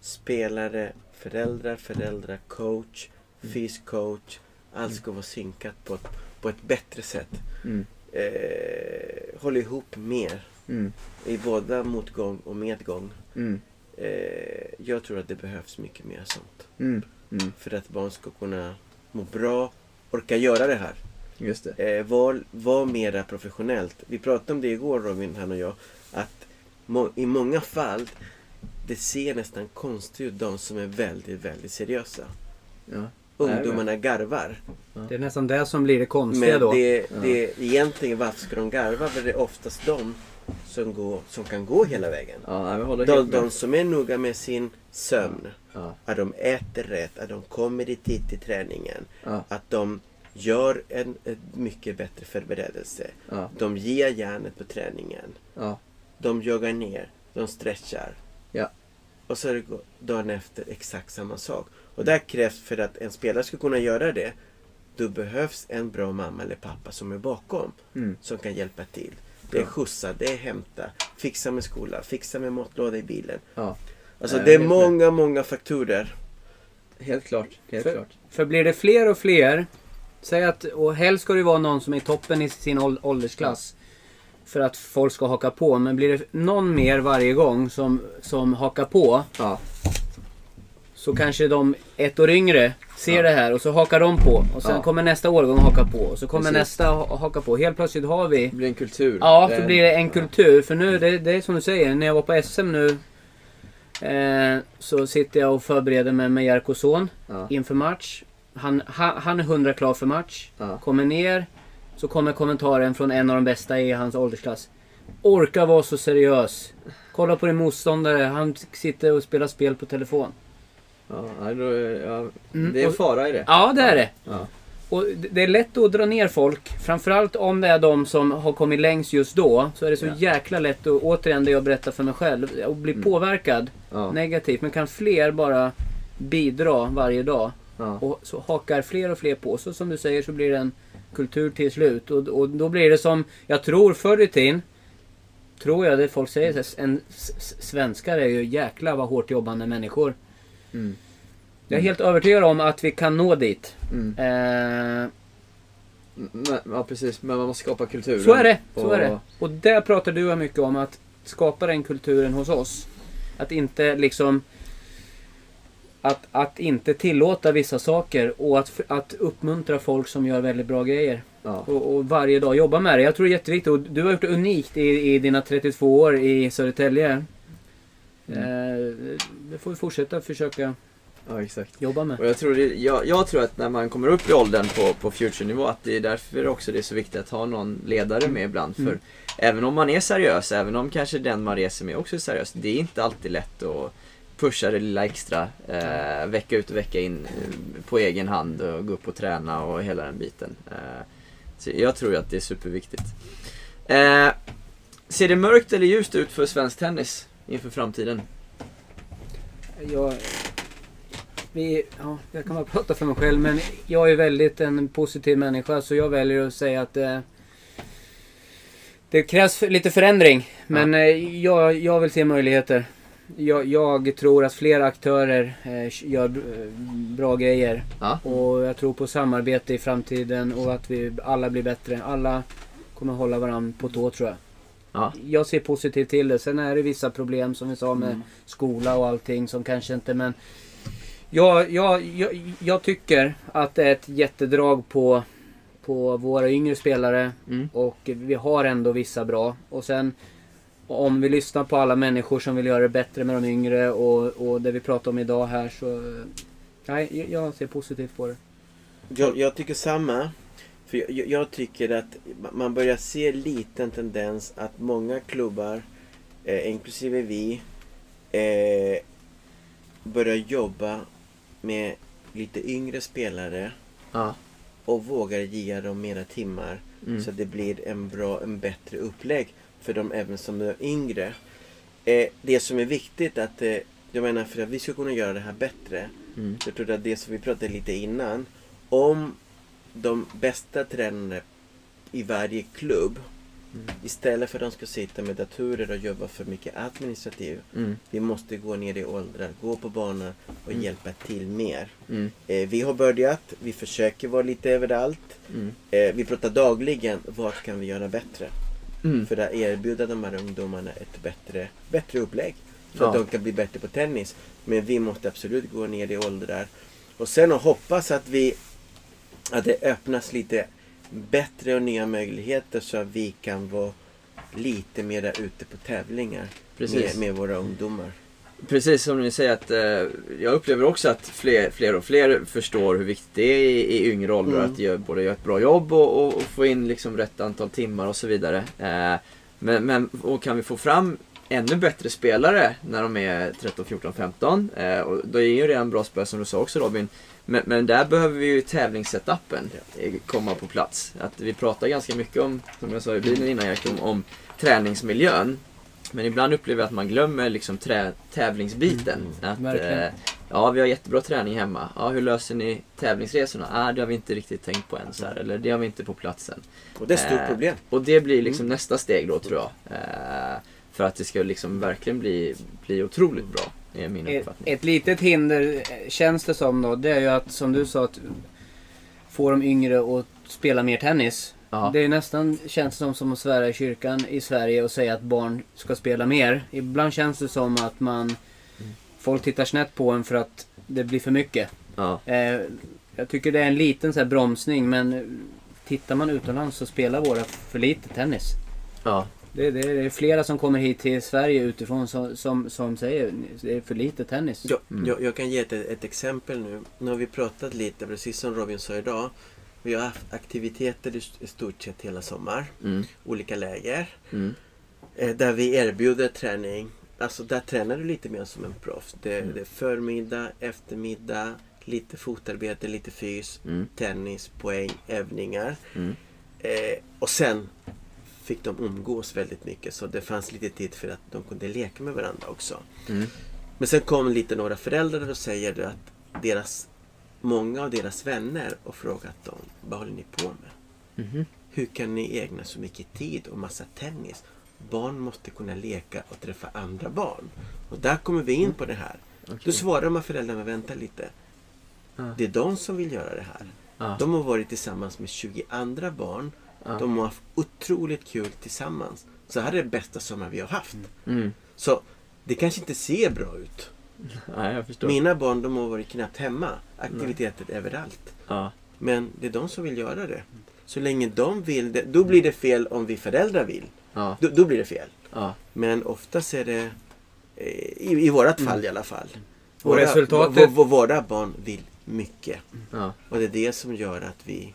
spelare, föräldrar, föräldrar, coach, fyscoach. Allt ska vara synkat på ett, på ett bättre sätt. Mm. Eh, håll ihop mer Mm. i både motgång och medgång. Mm. Eh, jag tror att det behövs mycket mer sånt. Mm. Mm. För att barn ska kunna må bra, orka göra det här. Just det. Eh, var, var mera professionellt. Vi pratade om det igår Robin, han och jag. Att må, i många fall, det ser nästan konstigt ut de som är väldigt, väldigt seriösa. Ja. ungdomarna garvar. Det är nästan det som blir det konstiga Men då. det, det, egentligen varför ska de garva? För det är oftast de som, går, som kan gå hela vägen. Ja, De, de som är noga med sin sömn. Ja. Att de äter rätt, att de kommer i tid till träningen. Ja. Att de gör en, en mycket bättre förberedelse. Ja. De ger järnet på träningen. Ja. De joggar ner, de stretchar. Ja. Och så är det dagen efter exakt samma sak. Och där krävs för att en spelare ska kunna göra det. Då behövs en bra mamma eller pappa som är bakom. Mm. Som kan hjälpa till. Det är skjutsa, det är hämta, fixa med skola, fixa med matlåda i bilen. Ja. Alltså Nej, det är helt med. många, många faktorer. Helt klart. Helt För- klart. För blir det fler och fler, säg att, och helst ska det vara någon som är i toppen i sin ål- åldersklass. För att folk ska haka på. Men blir det någon mer varje gång som, som hakar på. Ja. Så kanske de ett år yngre ser Ja. det här och så hakar de på. Och sen Ja. kommer nästa årgång haka på. Och så kommer Precis. nästa ha- haka på. Helt plötsligt har vi Det blir en kultur. Ja, så blir det en kultur. För nu, det, det är som du säger, när jag var på SM nu eh, så sitter jag och förbereder mig med Jerko son Ja. inför match. Han, han, han är 100 klar för match. Ja. Kommer ner, så kommer kommentaren från en av de bästa i hans åldersklass. Orka vara så seriös. Kolla på din motståndare, han sitter och spelar spel på telefon. Ja, Mm, det är en fara i det. Ja, det är det. Ja. Och det det är lätt att dra ner folk. Framförallt om det är de som har kommit längst just då. Så är det så Ja. jäkla lätt att, återigen det jag berättar för mig själv, att bli Mm. påverkad Ja. negativt. Men kan fler bara bidra varje dag Ja. och så hakar fler och fler på. Så som du säger så blir det en kultur till slut. Och, och då blir det som, jag tror förr i tiden, tror jag det folk säger, en svenskar är ju jäkla vad hårt jobbande människor. Mm. Jag är helt övertygad om att vi kan nå dit. Mm. Eh, ja, precis. Men man måste skapa kulturen. Så är det. Så Och- är det. Och där pratar du mycket om att skapa den kulturen hos oss. Att inte liksom... Att, att inte tillåta vissa saker och att, att uppmuntra folk som gör väldigt bra grejer. Ja. Och, och varje dag jobba med det. Jag tror det är jätteviktigt. Och du har gjort det unikt i, i dina 32 år i Södertälje. Eh, det får vi fortsätta försöka ja, exakt. jobba med. Och jag tror, det, jag, jag tror att när man kommer upp i åldern på, på future-nivå att det är därför också det är så viktigt att ha någon ledare med ibland. För Mm. även om man är seriös, även om kanske den man reser med också är seriös, det är inte alltid lätt att pusha det lilla extra eh, vecka ut och vecka in eh, på egen hand och gå upp och träna och hela den biten. Eh, så jag tror ju att det är superviktigt. Eh, ser det mörkt eller ljust ut för svensk tennis inför framtiden? Jag, vi, ja, jag kan bara prata för mig själv men jag är väldigt en positiv människa så jag väljer att säga att det, det krävs lite förändring. Men eh, jag, jag vill se möjligheter. Jag, jag tror att fler aktörer eh, gör eh, bra grejer. Ja. Och jag tror på samarbete i framtiden och att vi alla blir bättre. Alla kommer hålla varandra på tå tror jag. Ja. Jag ser positivt till det. Sen är det vissa problem som vi sa med Mm. skola och allting som kanske inte men jag, jag, jag, jag tycker att det är ett jättedrag på, på våra yngre spelare Mm. och vi har ändå vissa bra. Och sen om vi lyssnar på alla människor som vill göra det bättre med de yngre och, och det vi pratar om idag här så Nej, jag- ser positivt på det. Jag, jag tycker samma. För jag, jag tycker att man börjar se liten tendens att många klubbar, eh, inklusive vi, eh, börjar jobba med lite yngre spelare Ja. och vågar ge dem mera timmar. Mm. Så att det blir en bra, en bättre upplägg för dem även som är yngre. Eh, det som är viktigt att, eh, jag menar för att vi ska kunna göra det här bättre. Mm. Jag tror att det som vi pratade lite innan. Om de bästa tränarna i varje klubb Mm. istället för att de ska sitta med datorer och jobba för mycket administrativt. Mm. Vi måste gå ner i åldrar, gå på banan och Mm. hjälpa till mer. Mm. Eh, vi har börjat, vi försöker vara lite överallt. Mm. Eh, vi pratar dagligen, vad kan vi göra bättre? Mm. För att erbjuda de här ungdomarna ett bättre, bättre upplägg. Så Ja. att de kan bli bättre på tennis. Men vi måste absolut gå ner i åldrar. Och sen att hoppas att vi att det öppnas lite bättre och nya möjligheter så att vi kan vara lite mera ute på tävlingar med, med våra ungdomar. Precis som ni säger att eh, jag upplever också att fler, fler och fler förstår hur viktigt det är i, i yngre åldrar Mm. att göra, både göra ett bra jobb och, och, och få in liksom rätt antal timmar och så vidare. Eh, men, men och kan vi få fram ännu bättre spelare när de är 13, 14, 15 eh, och då är ju redan bra spelare som du sa också Robin. Men, men där behöver vi ju tävlingssetupen komma på plats. Att vi pratar ganska mycket om, som jag sa i bilen innan Erik, om, om träningsmiljön. Men ibland upplever jag att man glömmer liksom trä, tävlingsbiten. Att, Verkligen. eh, ja, vi har jättebra träning hemma. Ja, hur löser ni tävlingsresorna? Ah, det har vi inte riktigt tänkt på än. Så här, eller det har vi inte på platsen. Och det är ett stort Eh, problem. Och det blir liksom nästa steg då tror jag. Eh, för att det ska liksom verkligen bli, bli otroligt bra. Är min Ett, uppfattning. ett litet hinder eh, känns det som då, det är ju att som du sa att få de yngre att spela mer tennis. Ja. Det är nästan, känns som, som att svära i kyrkan i Sverige och säga att barn ska spela mer. Ibland känns det som att man Folk tittar snett på en för att det blir för mycket. Ja. Eh, jag tycker det är en liten så här bromsning men tittar man utomlands så spelar våra för lite tennis. Ja. Det, det, det är flera som kommer hit till Sverige utifrån som, som, som säger det är för lite tennis. Jag, Mm. jag, jag kan ge ett, ett exempel nu. Nu har vi pratat lite, precis som Robin sa idag. Vi har haft aktiviteter i, stort sett hela sommar. Mm. Olika läger. Mm. Eh, där vi erbjuder träning. Alltså där tränar du lite mer som en proffs. Det, Mm. det är förmiddag, eftermiddag, lite fotarbete, lite fys, Mm. tennis, poäng, övningar. Mm. Eh, och sen fick de umgås väldigt mycket så det fanns lite tid för att de kunde leka med varandra också. Mm. Men sen kom lite några föräldrar och säger att deras, många av deras vänner och frågat dem vad håller ni på med? Mhm. Hur kan ni ägna så mycket tid och massa tennis? Barn måste kunna leka och träffa andra barn. Och där kommer vi in på det här. Då Okej. svarar här föräldrarna, vänta lite. Ja. Det är de som vill göra det här. Ja. De har varit tillsammans med 20 andra barn. Ja. De har haft otroligt kul tillsammans. Så här är det bästa sommar vi har haft. Mm. Så det kanske inte ser bra ut. Nej, jag förstår. Mina barn de har varit knappt hemma. Aktiviteter överallt. Ja. Men det är de som vill göra det. Så länge de vill det, då blir det fel om vi föräldrar vill. Ja. Då, då blir det fel. Ja. Men oftast är det, eh, i, i vårat fall i alla fall. Och resultatet- v- v- våra barn vill mycket. Ja. Och det är det som gör att vi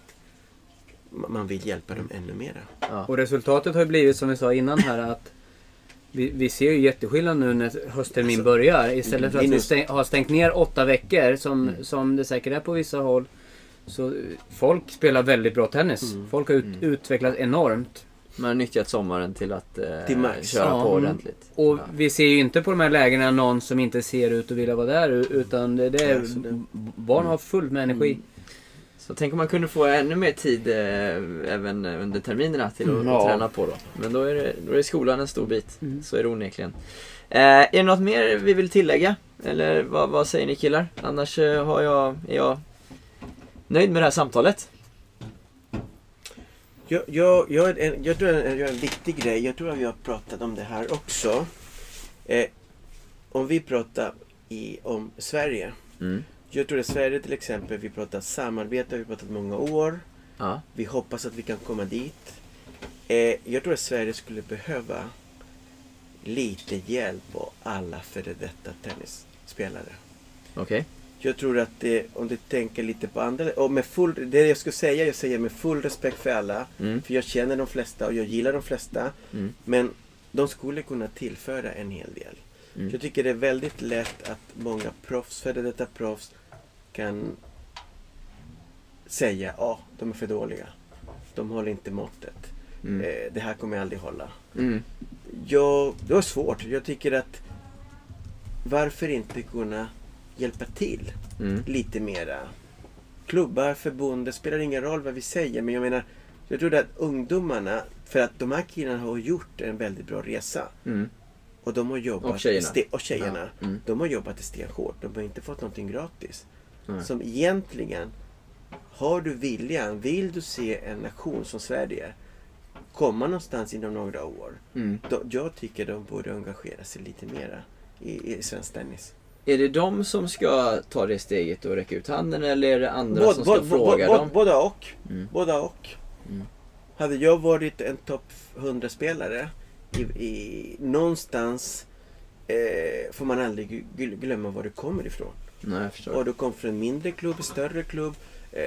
man vill hjälpa dem ännu mera. Ja. Och resultatet har ju blivit som vi sa innan här att vi, vi ser ju jätteskillnad nu när hösttermin Alltså, börjar. Istället för att vi minus- stäng, har stängt ner åtta veckor som, Mm. som det säkert är på vissa håll. Så folk spelar väldigt bra tennis. Mm. Folk har ut, Mm. utvecklats enormt. Man har nyttjat sommaren till att eh, Till max. köra Ja. på Mm. ordentligt. Och Ja. vi ser ju inte på de här lägena någon som inte ser ut att vilja vara där. Utan det, det är, Ja, så det- barn har fullt med energi. Mm. Så tänk om man kunde få ännu mer tid eh, även under terminerna till att, Mm, att ja. träna på då. Men då är, det, då är skolan en stor bit. Mm. Så är det onekligen. Eh, är det något mer vi vill tillägga? Eller vad, vad säger ni killar? Annars eh, har jag, är jag nöjd med det här samtalet. Jag, jag, jag, en, jag tror en, jag en viktig grej, jag tror att vi har pratat om det här också. Eh, om vi pratar i, om Sverige. Mm. Jag tror att Sverige till exempel, vi pratar samarbete, vi har pratat många år. Ja. Vi hoppas att vi kan komma dit. Eh, jag tror att Sverige skulle behöva lite hjälp av alla före detta tennisspelare. Okej. Jag tror att det, om du tänker lite på andra, och med full, det jag skulle säga, jag säger med full respekt för alla. Mm. För jag känner de flesta och jag gillar de flesta. Mm. Men de skulle kunna tillföra en hel del. Mm. Jag tycker det är väldigt lätt att många proffs, före detta proffs, kan säga ja, de är för dåliga. De håller inte måttet. Mm. Eh, det här kommer jag aldrig hålla. Mm. Jag, det var svårt. Jag tycker att varför inte kunna hjälpa till Mm. lite mera? Klubbar, förbund, det spelar ingen roll vad vi säger. Men jag menar, jag tror att ungdomarna, för att de här killarna har gjort en väldigt bra resa. Mm. Och de har jobbat... Och tjejerna. och tjejerna. Ja. Mm. De har jobbat stenhårt. De har inte fått någonting gratis. Nej. Som egentligen, har du viljan, vill du se en nation som Sverige komma någonstans inom några år. Mm. Då, jag tycker de borde engagera sig lite mera i, i svensk tennis. Är det de som ska ta det steget och räcka ut handen eller är det andra Båda- som ska båda- fråga båda- dem? Båda och. Mm. Båda och. Mm. Hade jag varit en topp 100-spelare i, i, någonstans eh, får man aldrig gl- glömma var du kommer ifrån. Nej. Och du kom från en mindre klubb, större klubb. Eh,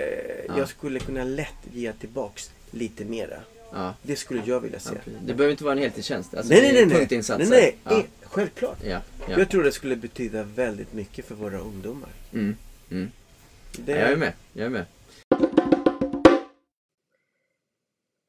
Ja. Jag skulle kunna lätt ge tillbaks lite mera. Ja. Det skulle jag vilja Ja, se. det behöver inte vara en heltidstjänst. Alltså, nej, nej, nej. nej. Punktinsatser. nej, nej. Ja. Självklart. Ja, ja. Jag tror det skulle betyda väldigt mycket för våra ungdomar. Mm. Mm. Det, Jag är med. Jag är med.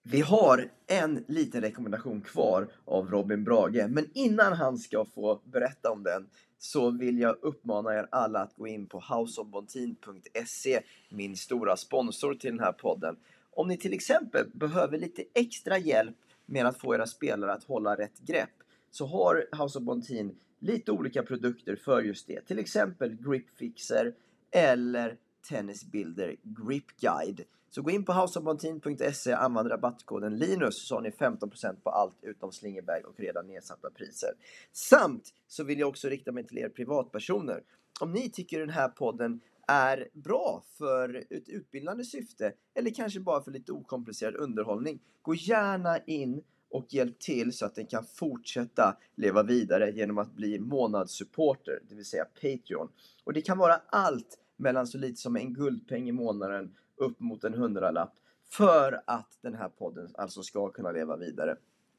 Vi har en liten rekommendation kvar av Robin Brage, men innan han ska få berätta om den så vill jag uppmana er alla att gå in på houseofbontin.se, min stora sponsor till den här podden. Om ni till exempel behöver lite extra hjälp med att få era spelare att hålla rätt grepp så har House of Bontin lite olika produkter för just det. Till exempel gripfixer eller Tennis Builder Grip Guide. Så gå in på houseofbontin.se, använd rabattkoden LINUS så har ni 15% på allt utom slingerbag och redan nedsatta priser. Samt så vill jag också rikta mig till er privatpersoner. Om ni tycker den här podden är bra för ett utbildande syfte eller kanske bara för lite okomplicerad underhållning. Gå gärna in och hjälp till så att den kan fortsätta leva vidare genom att bli månadssupporter, det vill säga Patreon. Och det kan vara allt mellan så lite som en guldpeng i månaden upp mot en hundralapp för att den här podden alltså ska kunna leva vidare.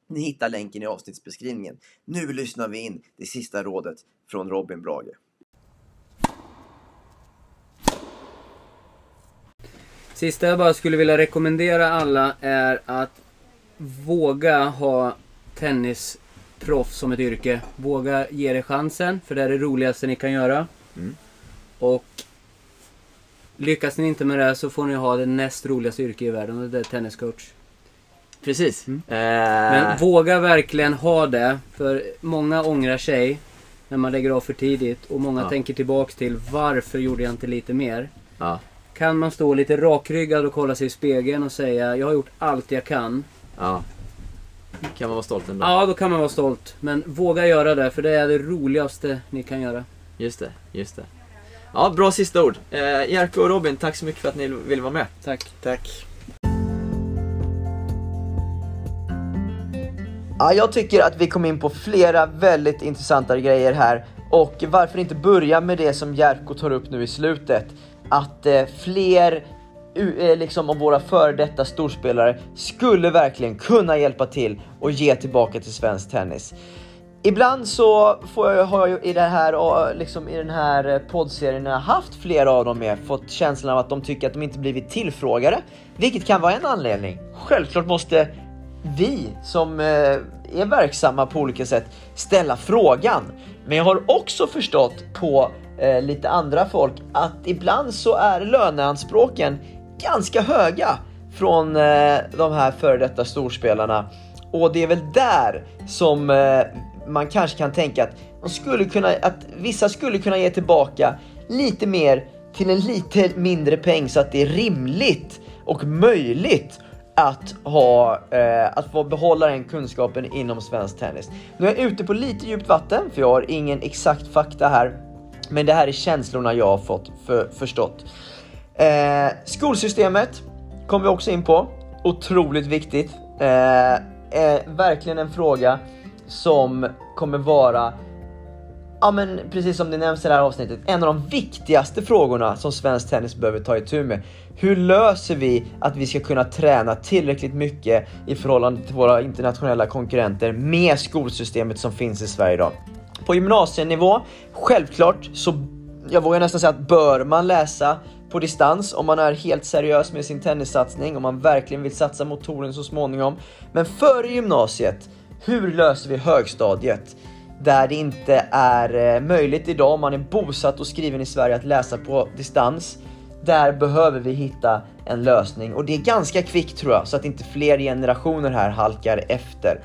Ni hittar länken i avsnittsbeskrivningen. Nu lyssnar vi in det sista rådet från Robin Brage. Sista jag bara skulle vilja rekommendera alla är att våga ha tennisproffs som ett yrke. Våga ge det chansen, för det är det roligaste ni kan göra. Mm. Och lyckas ni inte med det så får ni ha det näst roligaste yrket i världen och det är tenniscoach. Precis. Mm. Eh, Men våga verkligen ha det, för många ångrar sig när man lägger av för tidigt och många Ja. tänker tillbaks till varför gjorde jag inte lite mer? ja, Kan man stå lite rakryggad och kolla sig i spegeln och säga jag har gjort allt jag kan. ja. Kan man vara stolt ändå. Ja, då kan man vara stolt. Men våga göra det, för det är det roligaste ni kan göra. Just det, just det. Ja, bra sista ord. Eh, Jerko och Robin, tack så mycket för att ni ville vara med. Tack. Tack. Ja, jag tycker att vi kom in på flera väldigt intressanta grejer här. Och varför inte börja med det som Jerko tar upp nu i slutet. Att eh, fler eh, liksom av våra före detta storspelare skulle verkligen kunna hjälpa till och ge tillbaka till svensk tennis. Ibland så får jag, har jag i, det här, liksom i den här eh, poddserien jag haft flera av dem med fått känslan av att de tycker att de inte blivit tillfrågade. Vilket kan vara en anledning. Självklart måste vi som eh, är verksamma på olika sätt ställa frågan. Men jag har också förstått på eh, lite andra folk att ibland så är löneanspråken ganska höga från eh, de här före detta storspelarna. Och det är väl där som eh, man kanske kan tänka att, de skulle kunna, att vissa skulle kunna ge tillbaka lite mer till en lite mindre peng så att det är rimligt och möjligt att, ha, eh, att få behålla den kunskapen inom svensk tennis. Nu är jag ute på lite djupt vatten för jag har ingen exakt fakta här. Men det här är känslorna jag har fått för, förstått. Eh, skolsystemet kom vi också in på. Otroligt viktigt. Eh, verkligen en fråga som kommer vara Ja men precis som det nämns i det här avsnittet, en av de viktigaste frågorna som svensk tennis behöver ta itu med. Hur löser vi att vi ska kunna träna tillräckligt mycket i förhållande till våra internationella konkurrenter med skolsystemet som finns i Sverige idag? På gymnasienivå, självklart så, jag vågar nästan säga att bör man läsa på distans om man är helt seriös med sin tennissatsning, om man verkligen vill satsa mot touren så småningom. Men före gymnasiet, hur löser vi högstadiet? Där det inte är eh, möjligt idag om man är bosatt och skriven i Sverige att läsa på distans. Där behöver vi hitta en lösning och det är ganska kvickt tror jag så att inte fler generationer här halkar efter.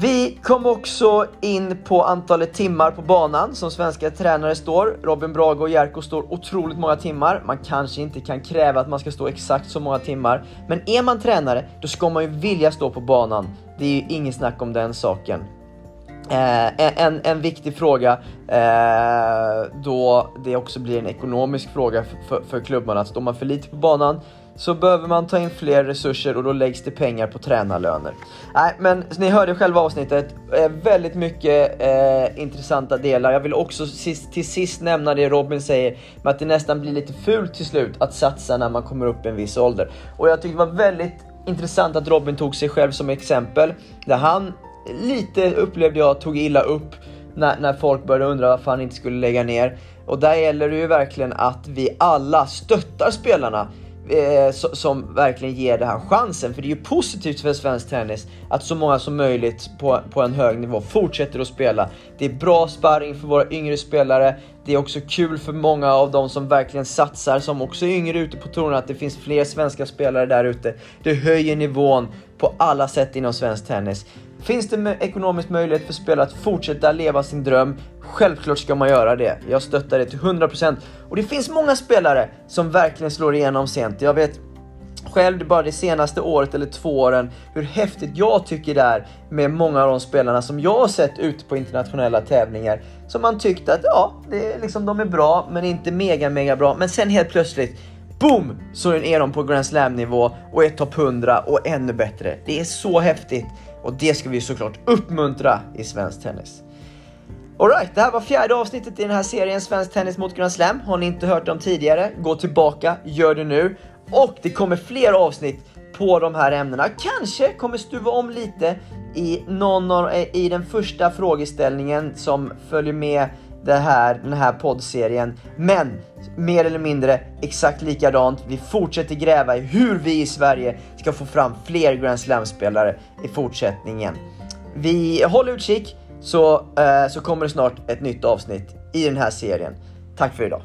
Vi kom också in på antalet timmar på banan som svenska tränare står. Robin Brage och Jerko står otroligt många timmar. Man kanske inte kan kräva att man ska stå exakt så många timmar. Men är man tränare, då ska man ju vilja stå på banan. Det är ju ingen snack om den saken. Eh, en, en viktig fråga eh, då det också blir en ekonomisk fråga för, för, för klubbarna. Står man för lite på banan så behöver man ta in fler resurser och då läggs det pengar på tränarlöner. Nej, men ni hörde själva avsnittet. Eh, väldigt mycket eh, intressanta delar. Jag vill också sist, till sist nämna det Robin säger med att det nästan blir lite fult till slut att satsa när man kommer upp i en viss ålder. Och jag tyckte det var väldigt intressant att Robin tog sig själv som exempel. Där han lite upplevde jag tog illa upp när, när folk började undra varför han inte skulle lägga ner. Och där gäller det ju verkligen att vi alla stöttar spelarna eh, som verkligen ger det här chansen. För det är ju positivt för svensk tennis att så många som möjligt på, på en hög nivå fortsätter att spela. Det är bra sparring för våra yngre spelare. Det är också kul för många av de som verkligen satsar, som också är yngre ute på touren, att det finns fler svenska spelare där ute. Det höjer nivån på alla sätt inom svensk tennis. Finns det ekonomisk möjlighet för spelare att fortsätta leva sin dröm, självklart ska man göra det. Jag stöttar det till 100%. Och det finns många spelare som verkligen slår igenom sent. Jag vet själv bara det senaste året eller två åren hur häftigt jag tycker det är med många av de spelarna som jag har sett ute på internationella tävlingar. Som man tyckte att ja, det är liksom, de är bra men inte mega mega bra. Men sen helt plötsligt Boom! Så är de på Grand Slam nivå och är topp 100 och ännu bättre. Det är så häftigt. Och det ska vi såklart uppmuntra i svensk tennis. Alright, det här var fjärde avsnittet i den här serien Svensk Tennis mot Grand Slam. Har ni inte hört dem tidigare, gå tillbaka, gör det nu. Och det kommer fler avsnitt på de här ämnena. Kanske kommer stuva om lite i, någon av, i den första frågeställningen som följer med det här, den här poddserien. Men mer eller mindre exakt likadant. Vi fortsätter gräva i hur vi i Sverige ska få fram fler Grand Slam-spelare i fortsättningen. Vi håller utkik så, eh, så kommer det snart ett nytt avsnitt i den här serien. Tack för idag.